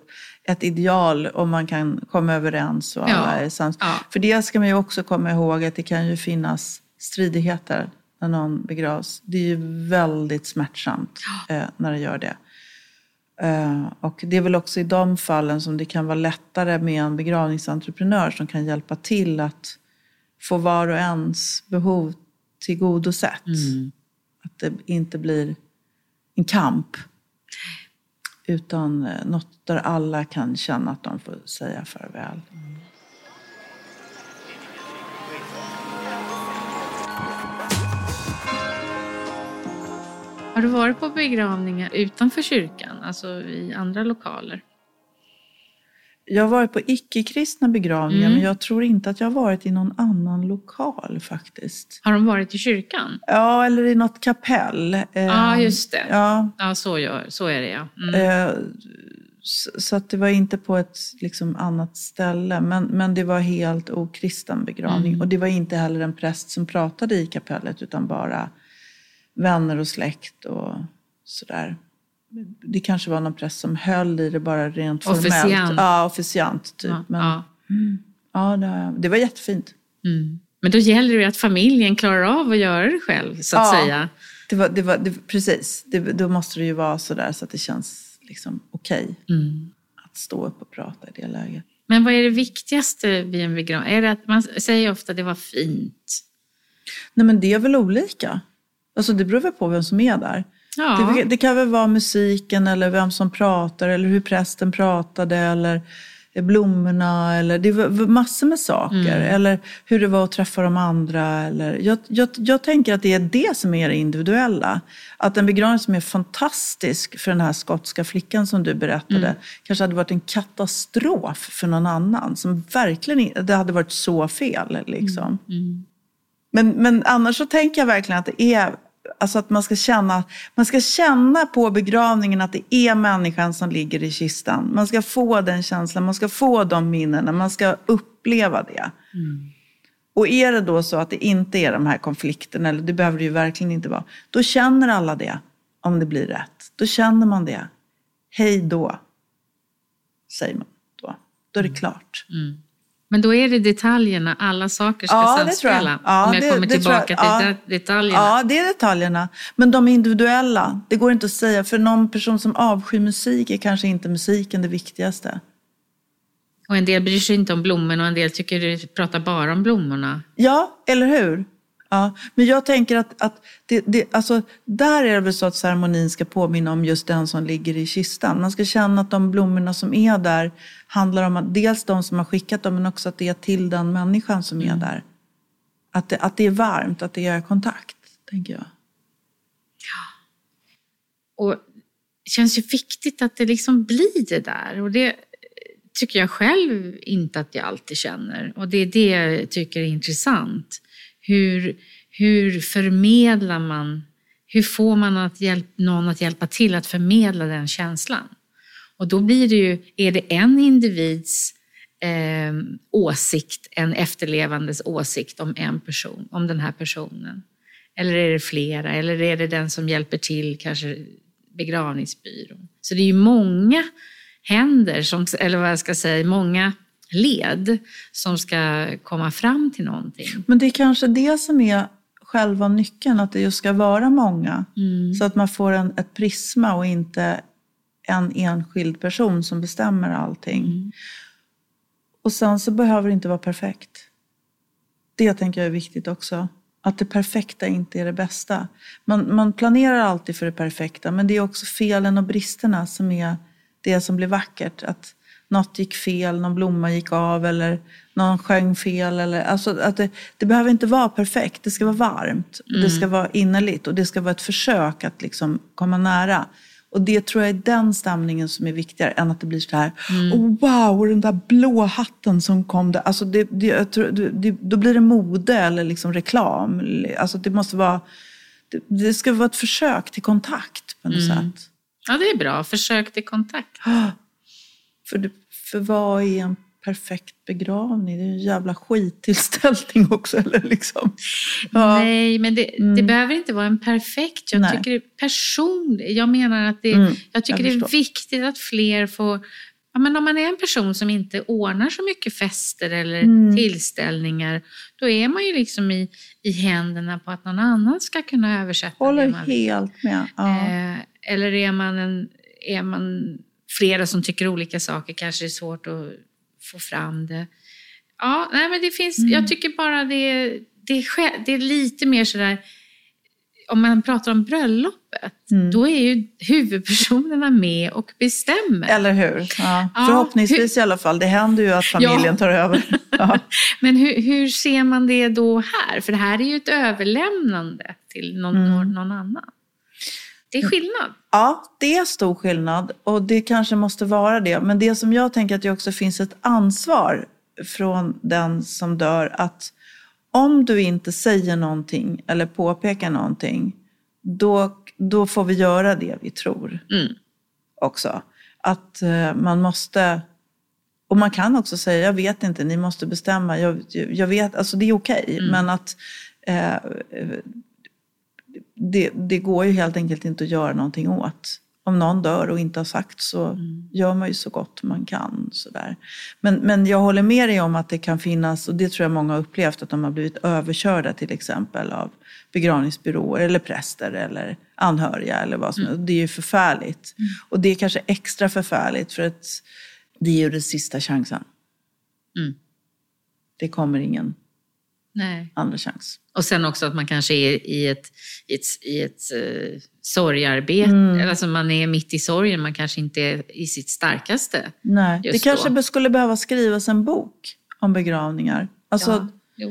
Speaker 2: ett ideal om man kan komma överens och alla ja. är sams. Ja. För det ska man ju också komma ihåg att det kan ju finnas stridigheter när någon begravs. Det är ju väldigt smärtsamt eh, när det gör det. Eh, och det är väl också i de fallen som det kan vara lättare med en begravningsentreprenör som kan hjälpa till att få var och ens behov tillgodosett. Mm. Att det inte blir en kamp Utan eh, något där alla kan känna att de får säga farväl.
Speaker 1: Har du varit på begravningar utanför kyrkan, alltså i andra lokaler?
Speaker 2: Jag har varit på icke-kristna begravningar,
Speaker 1: Mm.
Speaker 2: men jag tror inte att jag har varit i någon annan lokal faktiskt.
Speaker 1: Har de varit i kyrkan?
Speaker 2: Ja, eller i något kapell.
Speaker 1: Ja,
Speaker 2: Eh,
Speaker 1: just det.
Speaker 2: Ja,
Speaker 1: Ja, så, gör, så är det ja. Mm.
Speaker 2: eh, så, så att det var inte på ett liksom, annat ställe, men, men det var helt okristen begravning.
Speaker 1: Mm.
Speaker 2: Och det var inte heller en präst som pratade i kapellet, utan bara vänner och släkt och sådär. Det kanske var någon präst som höll i det bara rent formellt.
Speaker 1: Officiant.
Speaker 2: Ja, officiant typ.
Speaker 1: ja,
Speaker 2: men,
Speaker 1: ja.
Speaker 2: ja, det, det var jättefint.
Speaker 1: Mm. Men då gäller det att familjen klarar av att göra det själv, så att
Speaker 2: Ja.
Speaker 1: säga.
Speaker 2: Det var, det var, det, precis, det, då måste det ju vara sådär så att det känns liksom okej
Speaker 1: Mm.
Speaker 2: att stå upp och prata i det läget.
Speaker 1: Men vad är det viktigaste vid en begravning? Är det att man säger ofta att det var fint?
Speaker 2: Nej men det är väl olika. Alltså det beror väl på vem som är där.
Speaker 1: Ja.
Speaker 2: Det, det kan väl vara musiken eller vem som pratar eller hur prästen pratade eller blommorna eller det var massor med saker.
Speaker 1: Mm.
Speaker 2: Eller hur det var att träffa de andra. Eller, jag, jag, jag tänker att det är det som är det individuella. Att en begravning som är fantastisk för den här skotska flickan som du berättade
Speaker 1: Mm.
Speaker 2: kanske hade varit en katastrof för någon annan. Som verkligen det hade varit så fel. Liksom.
Speaker 1: Mm.
Speaker 2: Men, men annars så tänker jag verkligen att det är Alltså att man ska, känna, man ska känna på begravningen att det är människan som ligger i kistan. Man ska få den känslan, man ska få de minnena, man ska uppleva det. Och är det då så att det inte är de här konflikterna, eller det behöver det ju verkligen inte vara, då känner alla det om det blir rätt. Då känner man det. Hej då, säger man då. Då är det klart.
Speaker 1: Mm. Men då är det detaljerna, alla saker ska
Speaker 2: Ja,
Speaker 1: samspela.
Speaker 2: Ja,
Speaker 1: om jag
Speaker 2: det-
Speaker 1: kommer tillbaka
Speaker 2: jag.
Speaker 1: till
Speaker 2: Ja.
Speaker 1: de- detaljerna.
Speaker 2: Ja, det är detaljerna. Men de individuella, det går inte att säga. För någon person som avskyr musik är kanske inte musiken det viktigaste.
Speaker 1: Och en del bryr sig inte om blommorna och en del tycker du pratar bara om blommorna.
Speaker 2: Ja, eller hur? Ja, men jag tänker att, att det, det, alltså, där är det väl så att ceremonin ska påminna om just den som ligger i kistan. Man ska känna att de blommorna som är där handlar om att, dels de som har skickat dem, men också att det är till den människan som är där. Att det, att det är varmt, att det är kontakt, tänker jag.
Speaker 1: Och det känns ju viktigt att det liksom blir det där. Och det tycker jag själv inte att jag alltid känner. Och det är det jag tycker är intressant. Hur, hur förmedlar man, hur får man att hjälp, någon att hjälpa till att förmedla den känslan? Och då blir det ju, är det en individs eh, åsikt, en efterlevandes åsikt om en person, om den här personen? Eller är det flera? Eller är det den som hjälper till, kanske begravningsbyrån? Så det är ju många händer, som, eller vad jag ska säga, många led som ska komma fram till någonting.
Speaker 2: Men det är kanske det som är själva nyckeln, att det just ska vara många. Så att man får en, ett prisma och inte en enskild person som bestämmer allting. Och sen så behöver det inte vara perfekt. Det tänker jag är viktigt också. Att det perfekta inte är det bästa. Man, man planerar alltid för det perfekta, men det är också felen och bristerna som är det som blir vackert. Att något gick fel, någon blomma gick av eller någon sjöng fel. Eller, alltså att det, det behöver inte vara perfekt, det ska vara varmt. och Det ska vara innerligt och det ska vara ett försök att liksom komma nära. Och det tror jag är den stämningen som är viktigare än att det blir så här, oh, wow, och den där blå hatten som kom där. Alltså det, det, tror, det, då blir det mode eller liksom reklam. Alltså det måste vara, det, det ska vara ett försök till kontakt på något sätt.
Speaker 1: Ja, det är bra. Försök till kontakt.
Speaker 2: För, det, för vad är en perfekt begravning? Det är en jävla skittillställning också. Eller liksom. Ja.
Speaker 1: Nej, men det, det behöver inte vara en perfekt. Jag
Speaker 2: Nej.
Speaker 1: tycker det personligt. Jag menar att det,
Speaker 2: Mm,
Speaker 1: jag tycker
Speaker 2: jag
Speaker 1: det är viktigt att fler får... Ja, men om man är en person som inte ordnar så mycket fester eller
Speaker 2: Mm.
Speaker 1: tillställningar, då är man ju liksom i, i händerna på att någon annan ska kunna översätta det
Speaker 2: Håller
Speaker 1: man vill.
Speaker 2: helt med. Ja.
Speaker 1: Eh, eller är man, en, är man flera som tycker olika saker kanske det är svårt att få fram det. Ja, nej, men det finns,
Speaker 2: Mm.
Speaker 1: jag tycker bara det, det, det är lite mer sådär om man pratar om bröllopet,
Speaker 2: Mm.
Speaker 1: då är ju huvudpersonerna med och bestämmer.
Speaker 2: Eller hur? Ja.
Speaker 1: Ja,
Speaker 2: Förhoppningsvis i alla fall. Det händer ju att familjen
Speaker 1: Ja.
Speaker 2: tar över.
Speaker 1: Men hur, hur ser man det då här? För det här är ju ett överlämnande till någon,
Speaker 2: Mm.
Speaker 1: någon annan. Det är skillnad.
Speaker 2: ja, det är stor skillnad och det kanske måste vara det. Men det som jag tänker att det också finns ett ansvar från den som dör att om du inte säger någonting eller påpekar någonting, då, då får vi göra det vi tror.
Speaker 1: Mm.
Speaker 2: också. Att eh, man måste... Och man kan också säga, jag vet inte, ni måste bestämma. Jag, jag vet, alltså det är okej. Men att eh, det, det går ju helt enkelt inte att göra någonting åt. Om någon dör och inte har sagt så gör man ju så gott man kan. Sådär. Men, men jag håller med dig om att det kan finnas, och det tror jag många har upplevt, att de har blivit överkörda till exempel av begravningsbyråer eller präster eller anhöriga eller vad som helst. Det är ju förfärligt. Och det är kanske extra förfärligt för att det är ju den sista chansen.
Speaker 1: Mm.
Speaker 2: Det kommer ingen
Speaker 1: Nej.
Speaker 2: andra chans.
Speaker 1: Och sen också att man kanske är i ett, i ett, i ett uh, sorgarbete,
Speaker 2: Mm.
Speaker 1: alltså man är mitt i sorgen, man kanske inte är i sitt starkaste.
Speaker 2: Nej. Det kanske
Speaker 1: då.
Speaker 2: skulle behöva skrivas en bok om begravningar. Alltså,
Speaker 1: Ja,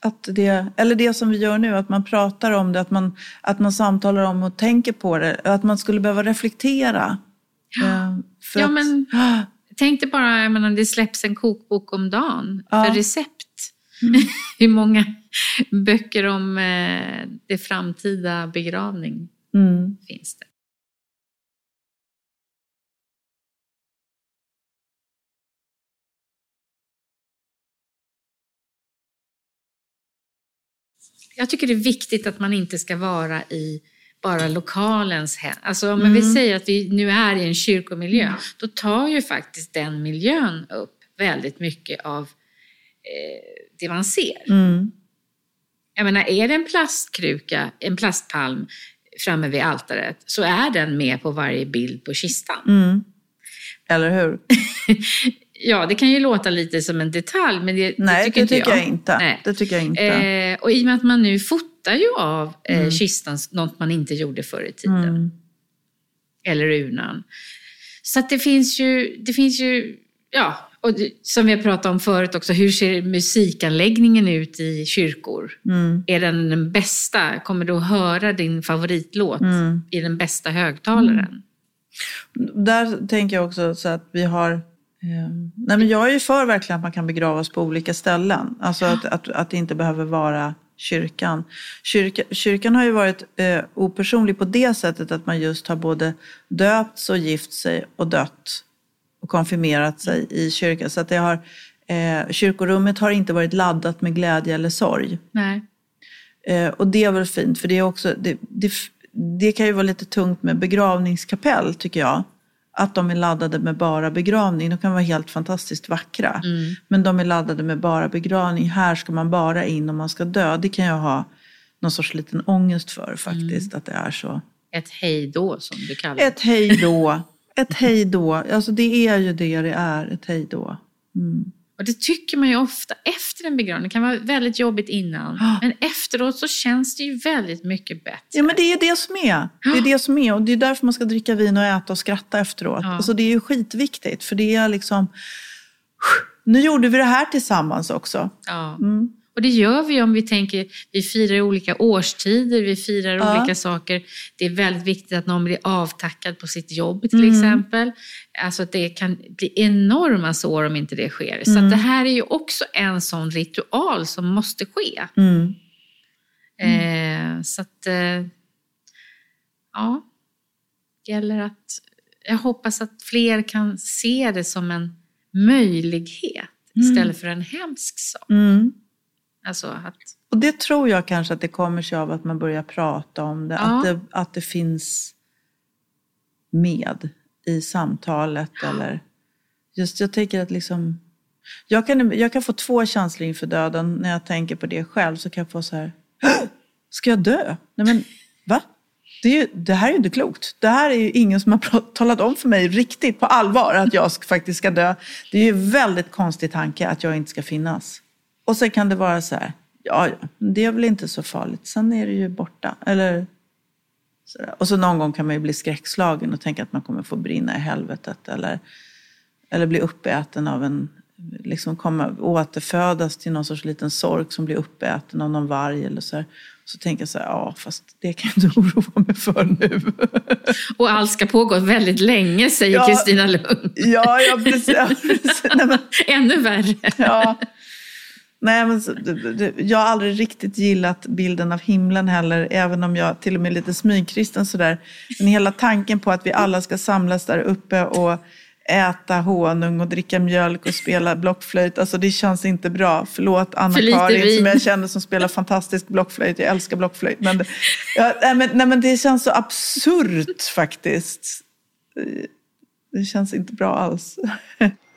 Speaker 2: att det, eller det som vi gör nu, att man pratar om det, att man, att man samtalar om och tänker på det. Att man skulle behöva reflektera. Eh, för
Speaker 1: Ja,
Speaker 2: att-
Speaker 1: men- Tänk dig bara, jag menar, det släpps en kokbok om dagen
Speaker 2: Ja.
Speaker 1: för recept. Hur många böcker om eh, det framtida begravning
Speaker 2: Mm.
Speaker 1: finns det? Jag tycker det är viktigt att man inte ska vara i bara lokalens hem. Alltså om vi säger att vi nu är i en kyrkomiljö, då tar ju faktiskt den miljön upp väldigt mycket av eh, det man ser.
Speaker 2: Mm.
Speaker 1: Jag menar, är det en plastkruka, en plastpalm framme vid altaret, så är den med på varje bild på kistan.
Speaker 2: Mm. Eller hur?
Speaker 1: Ja, det kan ju låta lite som en detalj, men det,
Speaker 2: Nej,
Speaker 1: det tycker inte
Speaker 2: tycker
Speaker 1: jag.
Speaker 2: jag inte.
Speaker 1: Nej.
Speaker 2: Det tycker jag inte.
Speaker 1: Eh, och i och med att man nu fotar ju av eh,
Speaker 2: Mm.
Speaker 1: kistan, något man inte gjorde förr i tiden.
Speaker 2: Mm.
Speaker 1: Eller urnan. Så att det finns ju, det finns ju, ja, och som vi har pratat om förut också, hur ser musikanläggningen ut i kyrkor?
Speaker 2: Mm.
Speaker 1: Är den den bästa? Kommer du att höra din favoritlåt
Speaker 2: Mm.
Speaker 1: i den bästa högtalaren?
Speaker 2: Där tänker jag också så att vi har... Eh, nej men jag är ju för verkligen att man kan begravas på olika ställen. Alltså att, att, att det inte behöver vara kyrkan. Kyrka, kyrkan har ju varit eh, opersonlig på det sättet att man just har både döpts och gift sig och dött och konfirmerat sig i kyrkan. Så att det har, eh, kyrkorummet har inte varit laddat med glädje eller sorg.
Speaker 1: Nej.
Speaker 2: Eh, och det är väl fint, för det, är också, det, det, det kan ju vara lite tungt med begravningskapell, tycker jag. Att de är laddade med bara begravning. De kan vara helt fantastiskt vackra.
Speaker 1: Mm.
Speaker 2: Men de är laddade med bara begravning. Här ska man bara in om man ska dö. Det kan jag ha någon sorts liten ångest för faktiskt, att det är så.
Speaker 1: Ett hejdå som du kallar det.
Speaker 2: Ett hej då. Ett hej då. Alltså det är ju det det är, ett hej då. Mm.
Speaker 1: Och det tycker man ju ofta efter en begravning. Det kan vara väldigt jobbigt innan. Men efteråt så känns det ju väldigt mycket bättre.
Speaker 2: Ja, men det är det som är. Det är det som är. Och det är därför man ska dricka vin och äta och skratta efteråt.
Speaker 1: Ja.
Speaker 2: Alltså, det är ju skitviktigt. För det är liksom... Nu gjorde vi det här tillsammans också.
Speaker 1: Ja.
Speaker 2: Mm.
Speaker 1: Och det gör vi om vi tänker, vi firar olika årstider, vi firar
Speaker 2: Ja.
Speaker 1: olika saker. Det är väldigt viktigt att någon blir avtackad på sitt jobb till
Speaker 2: Mm.
Speaker 1: exempel. Alltså att det kan bli enorma sår om inte det sker. Så
Speaker 2: Mm.
Speaker 1: att det här är ju också en sån ritual som måste ske.
Speaker 2: Mm.
Speaker 1: Eh, så att, eh, ja, gäller att, jag hoppas att fler kan se det som en möjlighet istället för en hemsk sak. Alltså att,
Speaker 2: Och det tror jag kanske att det kommer sig av att man börjar prata om det.
Speaker 1: Ja.
Speaker 2: Att, det att det finns med i samtalet. Eller just jag tänker att liksom... Jag kan, jag kan få två känslor inför döden. När jag tänker på det själv så kan jag få så här... "Åh! Ska jag dö? Nej men, va? Det, är ju, det här är ju inte klokt. Det här är ju ingen som har talat om för mig riktigt på allvar att jag faktiskt ska dö. Det är ju en väldigt konstig tanke att jag inte ska finnas. Och sen kan det vara så här, ja, ja, det är väl inte så farligt. Sen är det ju borta. Eller Sådär. Och så någon gång kan man ju bli skräckslagen och tänka att man kommer få brinna i helvetet. Eller, eller bli uppäten av en, liksom komma, återfödas till någon sorts liten sork som blir uppäten av någon varg eller så här. Så tänker jag så här, ja fast det kan jag inte oroa mig för nu.
Speaker 1: Och allt ska pågå väldigt länge säger Kristina ja, Lund.
Speaker 2: Ja, ja precis. Ja, precis.
Speaker 1: Nej, men, Ännu värre.
Speaker 2: Ja. Nej, men jag har aldrig riktigt gillat bilden av himlen heller, även om jag till och med är lite smygkristen sådär. Men hela tanken på att vi alla ska samlas där uppe och äta honung och dricka mjölk och spela blockflöjt. Alltså det känns inte bra. Förlåt Anna-Karin som jag känner som spelar fantastisk blockflöjt. Jag älskar blockflöjt. Men, ja, nej, men, nej, men det känns så absurt faktiskt. Det känns inte bra alls.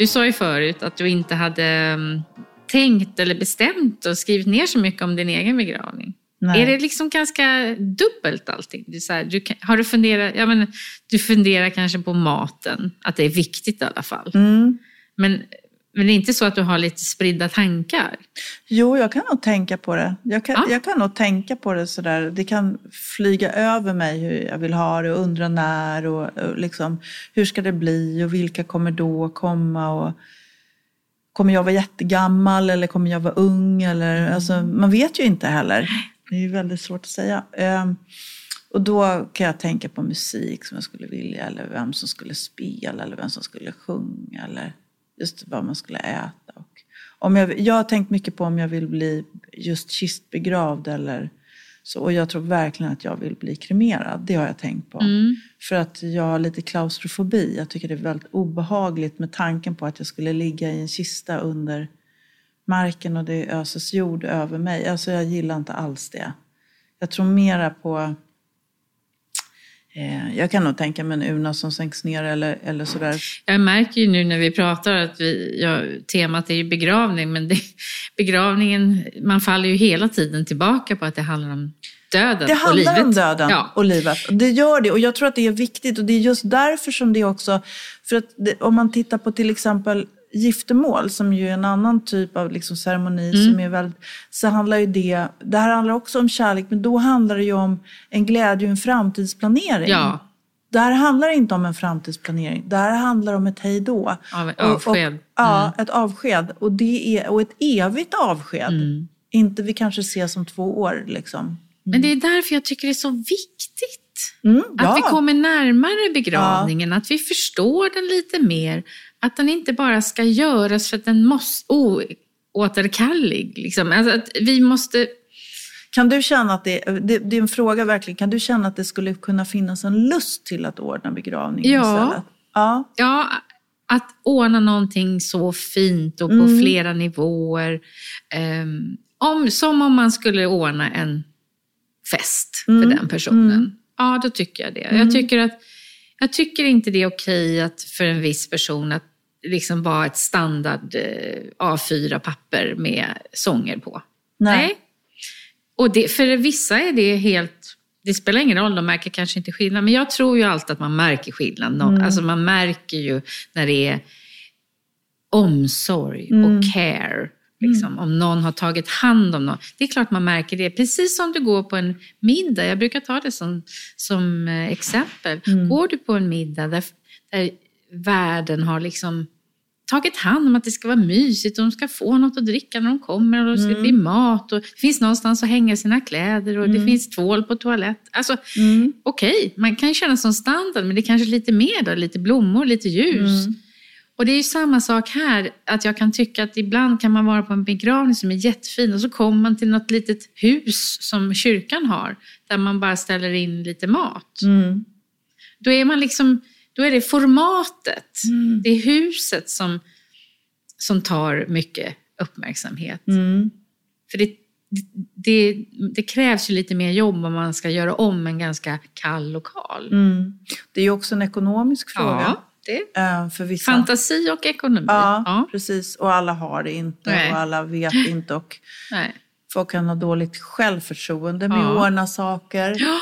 Speaker 1: Du sa ju förut att du inte hade mm, tänkt eller bestämt och skrivit ner så mycket om din egen begravning. Nej. Är det liksom ganska dubbelt allting? Du, så här, du, har du funderat, ja, men, du funderar kanske på maten, att det är viktigt i alla fall.
Speaker 2: Mm.
Speaker 1: Men, men det är inte så att du har lite spridda tankar?
Speaker 2: Jo, jag kan nog tänka på det. Jag kan, ja. jag kan nog tänka på det sådär. Det kan flyga över mig hur jag vill ha det och undra när och, och liksom, hur ska det bli och vilka kommer då komma. Och, kommer jag vara jättegammal eller kommer jag vara ung? Eller, mm. alltså, man vet ju inte heller. Det är ju väldigt svårt att säga. Um, och då kan jag tänka på musik som jag skulle vilja eller vem som skulle spela eller vem som skulle sjunga eller just vad man skulle äta. Och om jag, jag har tänkt mycket på om jag vill bli just kistbegravd eller så, och jag tror verkligen att jag vill bli kremerad. Det har jag tänkt på.
Speaker 1: Mm.
Speaker 2: För att jag har lite klaustrofobi. Jag tycker det är väldigt obehagligt med tanken på att jag skulle ligga i en kista under marken och det öses jord över mig. Alltså jag gillar inte alls det. Jag tror mera på jag kan nog tänka mig en urna som sänks ner eller, eller sådär.
Speaker 1: Jag märker ju nu när vi pratar att vi, ja, temat är ju begravning, men det, begravningen, man faller ju hela tiden tillbaka på att det handlar om döden
Speaker 2: Det handlar
Speaker 1: och livet.
Speaker 2: om döden ja. och livet. Det gör det och jag tror att det är viktigt och det är just därför som det också, för att det, om man tittar på till exempel giftermål, som ju är en annan typ av liksom ceremoni, mm. som är väldigt, så handlar ju det, det här handlar också om kärlek, men då handlar det ju om en glädje och en framtidsplanering.
Speaker 1: Ja.
Speaker 2: Det här handlar inte om en framtidsplanering, det här handlar om ett hejdå.
Speaker 1: Av avsked. Och, och,
Speaker 2: ja, mm. ett avsked. Och, det är, och ett evigt avsked.
Speaker 1: Mm.
Speaker 2: Inte vi kanske ses om två år. Liksom. Mm.
Speaker 1: Men det är därför jag tycker det är så viktigt.
Speaker 2: Mm,
Speaker 1: ja. Att vi kommer närmare begravningen, ja. att vi förstår den lite mer att den inte bara ska göras för att den måste oåterkallig. Liksom. Alltså att vi måste...
Speaker 2: Kan du känna att det, det, det, är en fråga verkligen, kan du känna att det skulle kunna finnas en lust till att ordna begravningen
Speaker 1: ja.
Speaker 2: istället? Ja.
Speaker 1: ja, att ordna någonting så fint och på mm. flera nivåer. Um, om, som om man skulle ordna en fest mm. för den personen. Mm. Ja, då tycker jag det. Jag mm. tycker att jag tycker inte det är okej att för en viss person att liksom vara ett standard eh, A4-papper med sånger på.
Speaker 2: Nej. Nej.
Speaker 1: Och det, för vissa är det helt, det spelar ingen roll, de märker kanske inte skillnad. Men jag tror ju alltid att man märker skillnad. Mm. Alltså man märker ju när det är omsorg mm. och care. Liksom, mm. Om någon har tagit hand om någon. Det är klart man märker det. Precis som du går på en middag. Jag brukar ta det som, som eh, exempel. Mm. Går du på en middag där, där världen har liksom tagit hand om att det ska vara mysigt och de ska få något att dricka när de kommer och det ska mm. bli mat och det finns någonstans att hänga sina kläder och mm. det finns tvål på toalett. Alltså,
Speaker 2: mm.
Speaker 1: okej, okay, man kan känna som standard men det är kanske lite mer då, lite blommor, lite ljus.
Speaker 2: Mm.
Speaker 1: Och det är ju samma sak här, att jag kan tycka att ibland kan man vara på en begravning som är jättefin och så kommer man till något litet hus som kyrkan har, där man bara ställer in lite mat.
Speaker 2: Mm.
Speaker 1: Då är man liksom då är det formatet,
Speaker 2: mm.
Speaker 1: det är huset som, som tar mycket uppmärksamhet.
Speaker 2: Mm.
Speaker 1: För det, det, det, krävs ju lite mer jobb om man ska göra om en ganska kall lokal.
Speaker 2: Mm. Det är ju också en ekonomisk fråga.
Speaker 1: Ja, det.
Speaker 2: Äh, för vissa.
Speaker 1: Fantasi och ekonomi.
Speaker 2: Ja, ja, precis. Och alla har det inte Nej. och alla vet inte. Och
Speaker 1: Nej.
Speaker 2: Folk kan ha dåligt självförtroende med ja. ordna saker.
Speaker 1: Ja.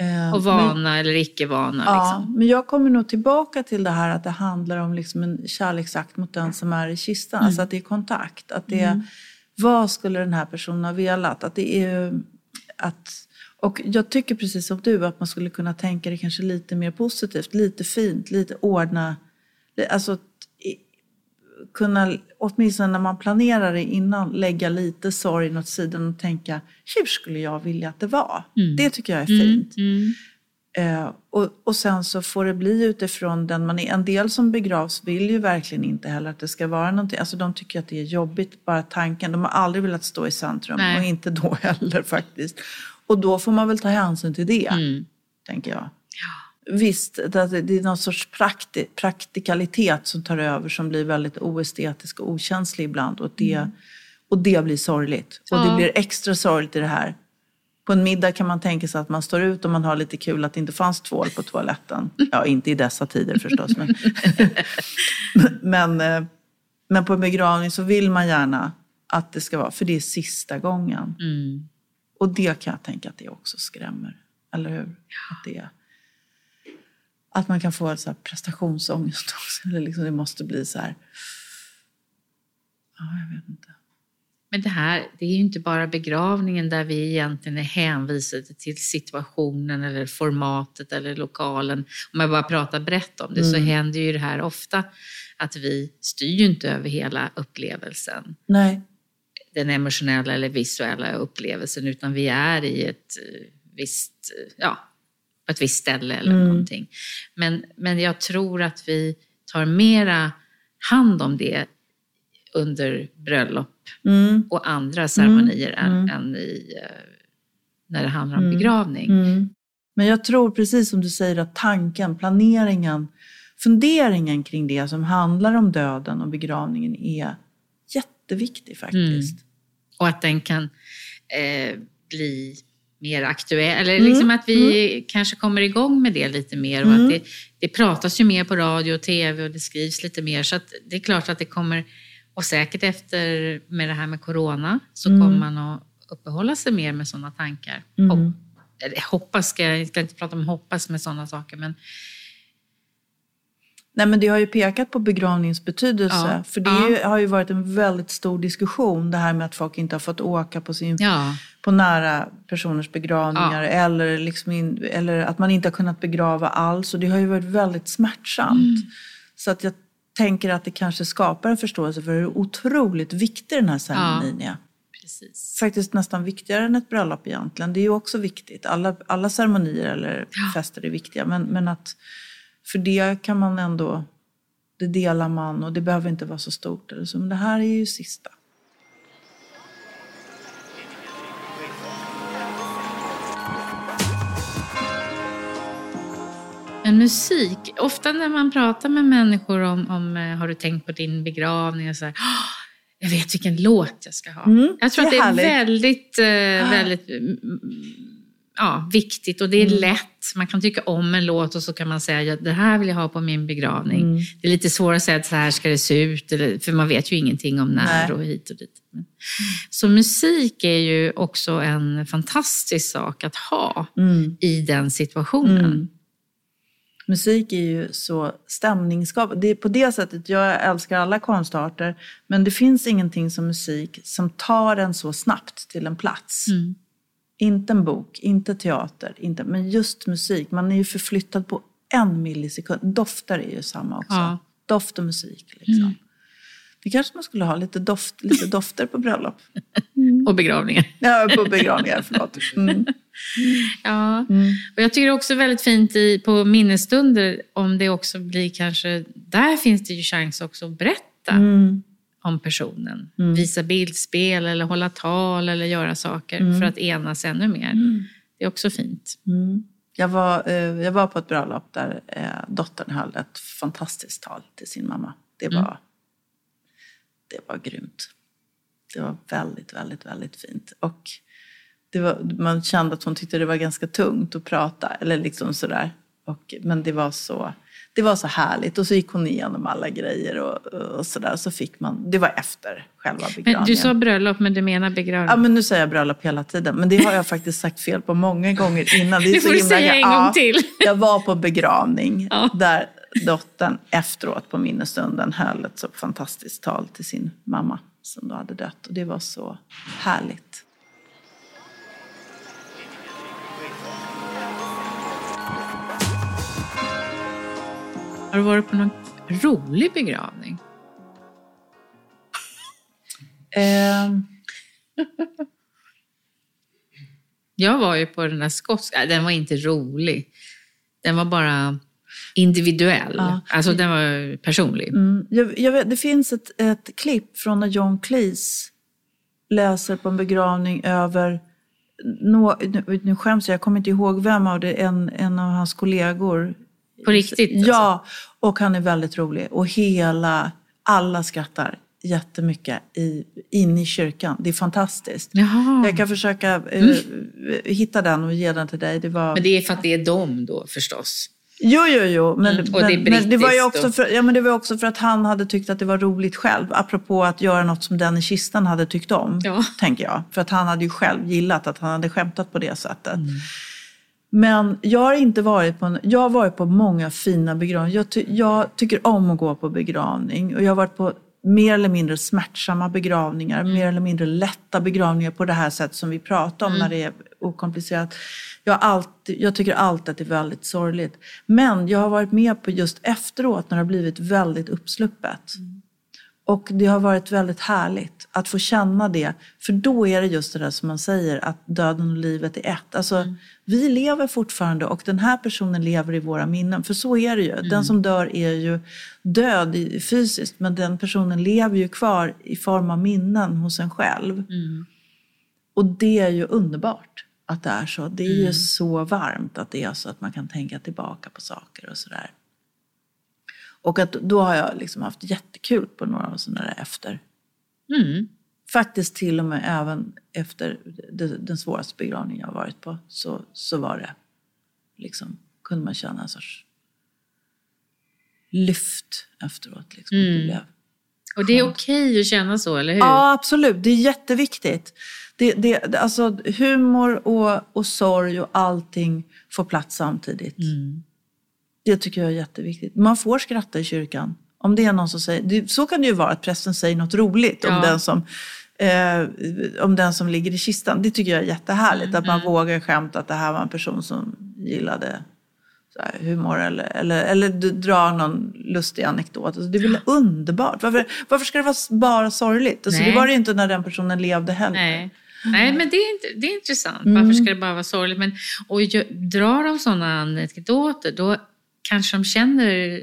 Speaker 1: Eh, och vana men, eller icke-vana.
Speaker 2: Ja, liksom. men jag kommer nog tillbaka till det här att det handlar om liksom en kärleksakt mot den som är i kistan. Mm. Alltså att det är kontakt. Att det är, mm. Vad skulle den här personen ha velat? Att det är att, och jag tycker precis som du att man skulle kunna tänka det kanske lite mer positivt, lite fint, lite ordna. Alltså kunna, åtminstone när man planerar det innan, lägga lite sorgen åt sidan och tänka hur skulle jag vilja att det var? Mm. Det tycker jag är fint. Mm. Mm. Eh, och, och sen så får det bli utifrån den man är. En del som begravs vill ju verkligen inte heller att det ska vara någonting. Alltså de tycker att det är jobbigt, bara tanken. De har aldrig velat stå i centrum Nej. och inte då heller faktiskt. Och då får man väl ta hänsyn till det, mm. tänker jag. Ja. Visst, det är någon sorts prakti praktikalitet som tar över som blir väldigt oestetisk och okänslig ibland. Och det, mm. och det blir sorgligt. Och ja. det blir extra sorgligt i det här på en middag kan man tänka sig att man står ut och man har lite kul att det inte fanns tvål på toaletten. Ja, inte i dessa tider förstås. Men, men, eh, men, på en begravning så vill man gärna att det ska vara, för det är sista gången. Mm. Och det kan jag tänka att det också skrämmer. Eller hur? Ja. Att, det, att man kan få så här prestationsångest också. Eller liksom det måste bli så här... Ja, jag vet inte.
Speaker 1: Men det här, det är ju inte bara begravningen där vi egentligen är hänvisade till situationen eller formatet eller lokalen. Om jag bara pratar brett om det mm. så händer ju det här ofta att vi styr ju inte över hela upplevelsen.
Speaker 2: Nej.
Speaker 1: Den emotionella eller visuella upplevelsen utan vi är i ett eh, visst, ja, på ett visst ställe eller mm. någonting. Men, men jag tror att vi tar mera hand om det under bröllop mm. och andra ceremonier mm. än, mm. i, eh, när det handlar om mm. begravning.
Speaker 2: Mm. Men jag tror precis som du säger att tanken, planeringen, funderingen kring det som handlar om döden och begravningen är jätteviktig faktiskt.
Speaker 1: Och att den kan eh, bli mer aktuell, eller liksom mm. att vi mm. kanske kommer igång med det lite mer. Och mm. att det, det pratas ju mer på radio och tv och det skrivs lite mer. Så att det är klart att det kommer och säkert efter med det här med corona så mm. kommer man att uppehålla sig mer med sådana tankar. Mm. Hopp, hoppas, ska jag, jag ska inte prata om hoppas med sådana saker, men
Speaker 2: Nej, men det har ju pekat på begravningens betydelse. Ja. För det ja. har ju varit en väldigt stor diskussion, det här med att folk inte har fått åka på, sin, ja. på nära personers begravningar. Eller, liksom in, eller att man inte har kunnat begrava alls. Och det har ju varit väldigt smärtsamt. Mm. Så att jag tänker att det kanske skapar en förståelse för hur otroligt viktig den här ceremonin är.
Speaker 1: Precis.
Speaker 2: Faktiskt nästan viktigare än ett bröllop egentligen. Det är ju också viktigt. Alla, alla ceremonier eller fester är viktiga. Men, men att för det kan man ändå, det delar man och det behöver inte vara så stort. Eller så. Men det här är ju sista.
Speaker 1: Men musik, ofta när man pratar med människor om, om eh, har du tänkt på din begravning? Och så här, jag vet vilken låt jag ska ha. Mm, jag tror det att det är väldigt, eh, väldigt mm, ja, viktigt och det är mm. lätt. Man kan tycka om en låt och så kan man säga att det här vill jag ha på min begravning. Mm. Det är lite svårare att säga att så här ska det se ut, för man vet ju ingenting om när Nej. och hit och dit. Så musik är ju också en fantastisk sak att ha mm. i den situationen. Mm.
Speaker 2: Musik är ju så stämningsskapande. Det är på det sättet, jag älskar alla konstarter, men det finns ingenting som musik som tar en så snabbt till en plats. Mm. Inte en bok, inte teater, inte, men just musik. Man är ju förflyttad på en millisekund. Dofter är ju samma också. Ja. Doft och musik. Liksom. Mm. Det kanske man skulle ha lite, doft, lite dofter på bröllop.
Speaker 1: Mm. och begravningar.
Speaker 2: Ja, på begravningar. Förlåt. Mm.
Speaker 1: Ja, mm. och jag tycker också väldigt fint i, på minnesstunder om det också blir kanske, där finns det ju chans också att berätta mm. Om personen. Mm. Visa bildspel eller hålla tal eller göra saker mm. för att enas ännu mer. Mm. Det är också fint.
Speaker 2: Mm. Jag, var, eh, jag var på ett bröllop där eh, dottern höll ett fantastiskt tal till sin mamma. Det var, det var grymt. Det var väldigt, väldigt, väldigt fint. Och var, man kände att hon tyckte det var ganska tungt att prata. Eller liksom sådär. Och, men det var så det var så härligt. Och så gick hon igenom alla grejer och, och sådär. Så fick man, det var efter själva begravningen.
Speaker 1: Men du sa bröllop, men du menar begravning?
Speaker 2: Ja, men nu säger jag bröllop hela tiden. Men det har jag faktiskt sagt fel på många gånger innan. Det, är
Speaker 1: det får
Speaker 2: så
Speaker 1: du säga en
Speaker 2: ja,
Speaker 1: gång till.
Speaker 2: Jag var på begravning
Speaker 1: Ja.
Speaker 2: där dottern efteråt på minnesstunden höll ett så fantastiskt tal till sin mamma som då hade dött. Och det var så härligt.
Speaker 1: Har du varit på någon rolig begravning?
Speaker 2: Ehm,
Speaker 1: Jag var ju på den där skotska, äh, den var inte rolig. Den var bara individuell.
Speaker 2: Ja.
Speaker 1: Alltså den var personlig.
Speaker 2: Mm, jag, jag vet, det finns ett, ett klipp från när John Cleese läser på en begravning över... Nå, nu, nu skäms jag, jag kommer inte ihåg vem av det, en, en av hans kollegor.
Speaker 1: På riktigt? alltså?
Speaker 2: Ja, och han är väldigt rolig. Och hela, alla skrattar jättemycket i, in i kyrkan. Det är fantastiskt.
Speaker 1: Jaha.
Speaker 2: Jag kan försöka eh, hitta den och ge den till dig. Det var...
Speaker 1: Men det är för att det är dem då förstås.
Speaker 2: Jo, jo, jo. Men,
Speaker 1: Mm, det
Speaker 2: men, men det var ju också för, ja, men det var också för att han hade tyckt att det var roligt själv. Apropå att göra något som den i kistan hade tyckt om,
Speaker 1: Ja.
Speaker 2: tänker jag. För att han hade ju själv gillat att han hade skämtat på det sättet.
Speaker 1: Mm.
Speaker 2: Men jag har inte varit på, en, jag har varit på många fina begravningar. Jag, ty, jag tycker om att gå på begravning. Och jag har varit på mer eller mindre smärtsamma begravningar,
Speaker 1: Mm.
Speaker 2: mer eller mindre lätta begravningar på det här sättet som vi pratar om
Speaker 1: Mm.
Speaker 2: när det är okomplicerat. Jag, alltid, jag tycker alltid att det är väldigt sorgligt. Men jag har varit med på just efteråt när det har blivit väldigt uppsluppet. Och det har varit väldigt härligt att få känna det. För då är det just det där som man säger, att döden och livet är ett. Alltså, Vi lever fortfarande och den här personen lever i våra minnen. För så är det ju. Den som dör är ju död fysiskt, men den personen lever ju kvar i form av minnen hos en själv. Och det är ju underbart att det är så. Det är ju så varmt att det är så att man kan tänka tillbaka på saker och sådär. Och att då har jag liksom haft jättekul på några av sådana där efter.
Speaker 1: Mm.
Speaker 2: Faktiskt till och med även efter den svåraste begravningen jag har varit på så, så var det liksom, kunde man känna en sorts lyft efteråt. Liksom. Det blev,
Speaker 1: Och det är okej att känna så, eller hur?
Speaker 2: Ja, absolut. Det är jätteviktigt. Det, det, alltså, humor och, och sorg och allting får plats samtidigt. Det tycker jag är jätteviktigt. Man får skratta i kyrkan. Om det är någon som säger, så kan det ju vara att prästen säger något roligt om,
Speaker 1: Ja.
Speaker 2: den som, eh, om den som ligger i kistan. Det tycker jag är jättehärligt. Att man vågar skämta att det här var en person som gillade här, humor eller, eller, eller dra någon lustig anekdot. Alltså, det är väl underbart. Varför, varför ska det vara bara sorgligt? Alltså, det var det ju inte när den personen levde heller.
Speaker 1: Nej. Nej, men det är, det är intressant. Varför ska det bara vara sorgligt? Men, och drar de sådana anekdoter, då kanske de känner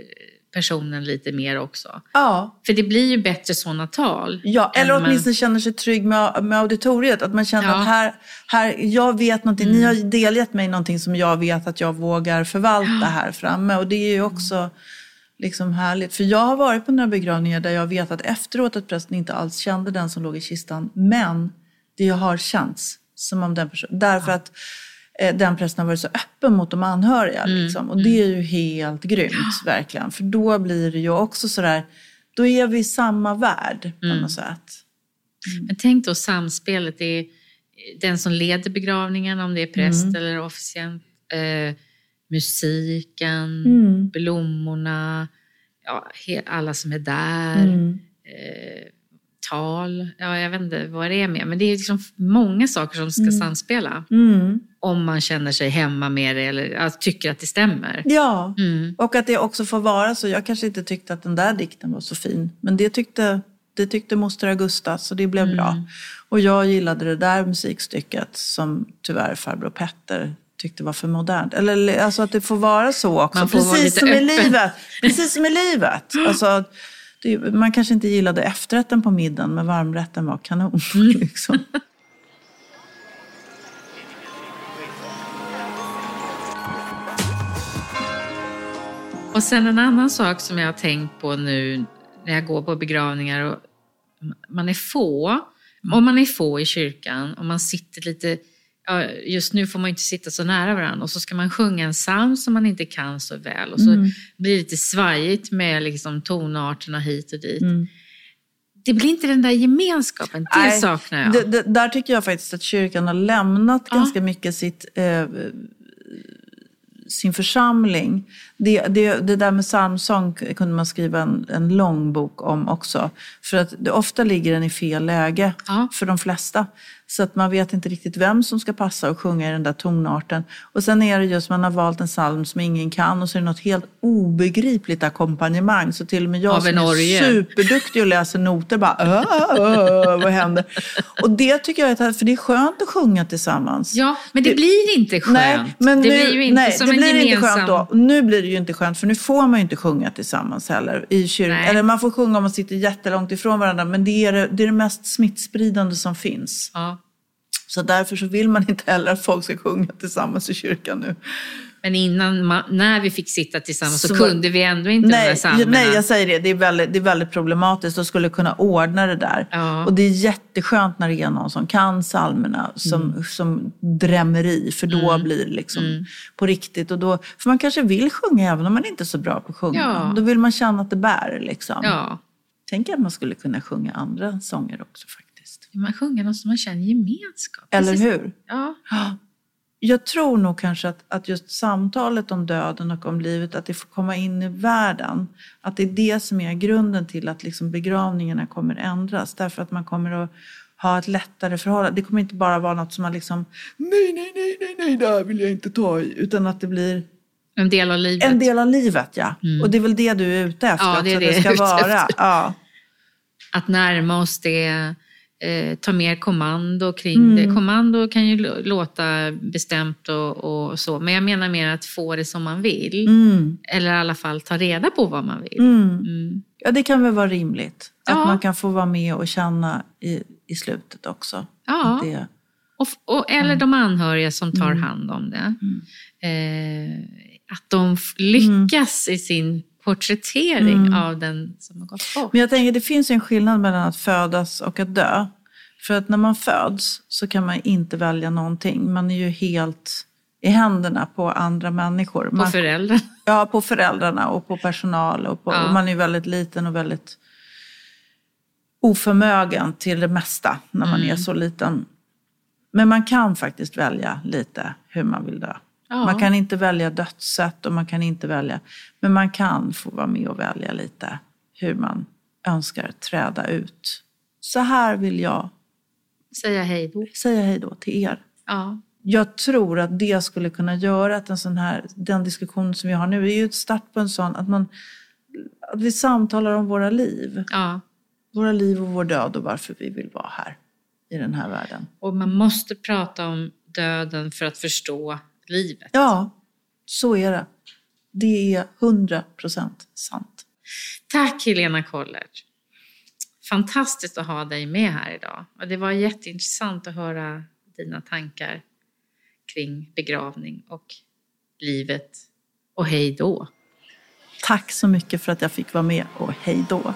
Speaker 1: personen lite mer också.
Speaker 2: Ja,
Speaker 1: För det blir ju bättre sådana tal.
Speaker 2: Ja, eller
Speaker 1: man-
Speaker 2: åtminstone känner sig trygg med, med auditoriet. Att man känner
Speaker 1: Ja. Mm.
Speaker 2: att här, här, jag vet någonting, ni har delgett mig någonting som jag vet att jag vågar förvalta här framme. Och det är ju också liksom härligt. För jag har varit på några begravningar där jag vet att efteråt att prästen inte alls kände den som låg i kistan. Men det har känts som om den personen, därför att eh, den prästen har varit så öppen mot de anhöriga.
Speaker 1: Mm.
Speaker 2: Liksom. Och det är ju helt grymt, verkligen. För då blir det ju också sådär, då är vi i samma värld på
Speaker 1: Mm.
Speaker 2: något sätt.
Speaker 1: Men tänk då samspelet. Är den som leder begravningen, om det är präst
Speaker 2: Mm.
Speaker 1: eller officiant. Eh, musiken,
Speaker 2: Mm.
Speaker 1: blommorna, ja, alla som är där.
Speaker 2: Mm.
Speaker 1: Eh, tal, ja, jag vet inte vad det är med. Men det är liksom många saker som ska samspela.
Speaker 2: Mm.
Speaker 1: Om man känner sig hemma med det eller alltså, tycker att det stämmer.
Speaker 2: Ja,
Speaker 1: Mm.
Speaker 2: och att det också får vara så. Jag kanske inte tyckte att den där dikten var så fin, men det tyckte, det tyckte moster Augusta, så det blev bra. Och jag gillade det där musikstycket som tyvärr farbror Petter tyckte var för modernt. Eller alltså att det får vara så också, precis som i
Speaker 1: öppen.
Speaker 2: livet. Precis som i livet. Alltså, man kanske inte gillade efterrätten på middagen, men varmrätten var kanon. Liksom.
Speaker 1: Och sen en annan sak som jag har tänkt på nu när jag går på begravningar och man är få, om man är få i kyrkan och man sitter lite, just nu får man inte sitta så nära varandra och så ska man sjunga en psalm som man inte kan så väl och så
Speaker 2: Mm.
Speaker 1: blir det lite svajigt med liksom tonarterna hit och dit.
Speaker 2: Mm.
Speaker 1: Det blir inte den där gemenskapen, det
Speaker 2: Nej,
Speaker 1: saknar jag.
Speaker 2: Det, det, där tycker jag faktiskt att kyrkan har lämnat
Speaker 1: Ja.
Speaker 2: ganska mycket sitt, eh, sin församling. Det, det, det där med psalmsång kunde man skriva en, en lång bok om också. För att det, ofta ligger den i fel läge
Speaker 1: Ja.
Speaker 2: för de flesta. Så att man vet inte riktigt vem som ska passa och sjunga i den där tonarten. Och sen är det just man har valt en psalm som ingen kan och så är det något helt obegripligt ackompanjemang. Så till och med jag
Speaker 1: Av
Speaker 2: som är superduktig och läser noter bara "Åh, åh, vad händer? Och det tycker jag är, för det är skönt att sjunga tillsammans.
Speaker 1: Ja, men det,
Speaker 2: Det-
Speaker 1: blir inte skönt.
Speaker 2: Nej, men
Speaker 1: det
Speaker 2: nu,
Speaker 1: blir ju inte
Speaker 2: nej,
Speaker 1: som
Speaker 2: det
Speaker 1: en
Speaker 2: blir
Speaker 1: gemensam...
Speaker 2: inte skönt då. Nu blir det ju inte skönt för nu får man ju inte sjunga tillsammans heller i kyrkan. Eller man får sjunga om man sitter jättelångt ifrån varandra men det är det, det är det mest smittspridande som finns.
Speaker 1: Ja.
Speaker 2: Så därför så vill man inte heller att folk ska sjunga tillsammans i kyrkan nu.
Speaker 1: Men innan, ma- när vi fick sitta tillsammans så,
Speaker 2: Så-
Speaker 1: kunde vi ändå inte de där
Speaker 2: Nej,
Speaker 1: psalmerna.
Speaker 2: nej, jag säger det. Det är väldigt, det är väldigt problematiskt och skulle kunna ordna det där.
Speaker 1: Ja.
Speaker 2: Och det är jätteskönt när det är någon som kan psalmerna som,
Speaker 1: Mm.
Speaker 2: som drämmer i, för då blir det liksom på riktigt. Och då, för man kanske vill sjunga även om man inte är så bra på att sjunga.
Speaker 1: Ja.
Speaker 2: Då vill man känna att det bär. Liksom.
Speaker 1: Ja,
Speaker 2: Tänk att man skulle kunna sjunga andra sånger också faktiskt.
Speaker 1: Man sjunger något som man känner gemenskap.
Speaker 2: Eller
Speaker 1: Precis.
Speaker 2: hur?
Speaker 1: Ja.
Speaker 2: Jag tror nog kanske att, att just samtalet om döden och om livet, att det får komma in i världen. Att det är det som är grunden till att liksom begravningarna kommer ändras. Därför att man kommer att ha ett lättare förhållande. Det kommer inte bara vara något som man liksom, nej, nej, nej, nej, nej, det här vill jag inte ta i. Utan att det blir
Speaker 1: En del av livet.
Speaker 2: en del av livet, ja. Och det är väl det du är ute efter
Speaker 1: Ja, det är det
Speaker 2: det ska vara. Ja.
Speaker 1: Att närma oss det, eh, ta mer kommando kring
Speaker 2: Mm.
Speaker 1: det. Kommando kan ju lå- låta bestämt och, och så, men jag menar mer att få det som man vill.
Speaker 2: Mm.
Speaker 1: Eller i alla fall ta reda på vad man vill.
Speaker 2: Mm.
Speaker 1: Mm.
Speaker 2: Ja, det kan väl vara rimligt. Att
Speaker 1: Ja.
Speaker 2: man kan få vara med och känna i, i slutet också.
Speaker 1: Ja.
Speaker 2: Att Det,
Speaker 1: Och, och, eller de anhöriga som tar
Speaker 2: Mm.
Speaker 1: hand om det. Eh, att de lyckas i sin porträttering
Speaker 2: Mm.
Speaker 1: av den som har gått bort.
Speaker 2: Men jag tänker det finns ju en skillnad mellan att födas och att dö. För att när man föds så kan man inte välja någonting. Man är ju helt i händerna på andra människor.
Speaker 1: På
Speaker 2: man,
Speaker 1: föräldrar.
Speaker 2: ja, på föräldrarna och på personal. Och, på,
Speaker 1: Ja.
Speaker 2: och man är väldigt liten och väldigt oförmögen till det mesta när man
Speaker 1: Mm.
Speaker 2: är så liten. Men man kan faktiskt välja lite hur man vill dö.
Speaker 1: Ja.
Speaker 2: Man kan inte välja dödssätt och man kan inte välja, men man kan få vara med och välja lite hur man önskar träda ut. Så här vill jag
Speaker 1: Säga hej då.
Speaker 2: säga hej då till er.
Speaker 1: Ja.
Speaker 2: Jag tror att det skulle kunna göra att en sån här, den diskussion som vi har nu är ju ett start på en sån, att, man, att vi samtalar om våra liv.
Speaker 1: ja.
Speaker 2: Våra liv och vår död och varför vi vill vara här i den här världen.
Speaker 1: Och man måste prata om döden för att förstå livet.
Speaker 2: Ja, så är det. Det är hundra procent sant.
Speaker 1: Tack Helena Kollert. Fantastiskt att ha dig med här idag. Och det var jätteintressant att höra dina tankar kring begravning och livet. Och hej då.
Speaker 2: Tack så mycket för att jag fick vara med och hej då.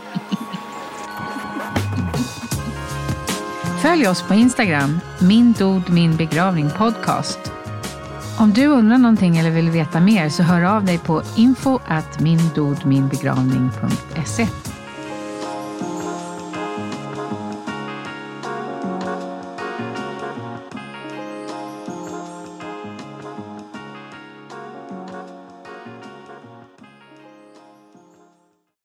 Speaker 1: Följ oss på Instagram, min dod min begravning podcast. Om du undrar någonting eller vill veta mer så hör av dig på info at mindodminbegravning.se.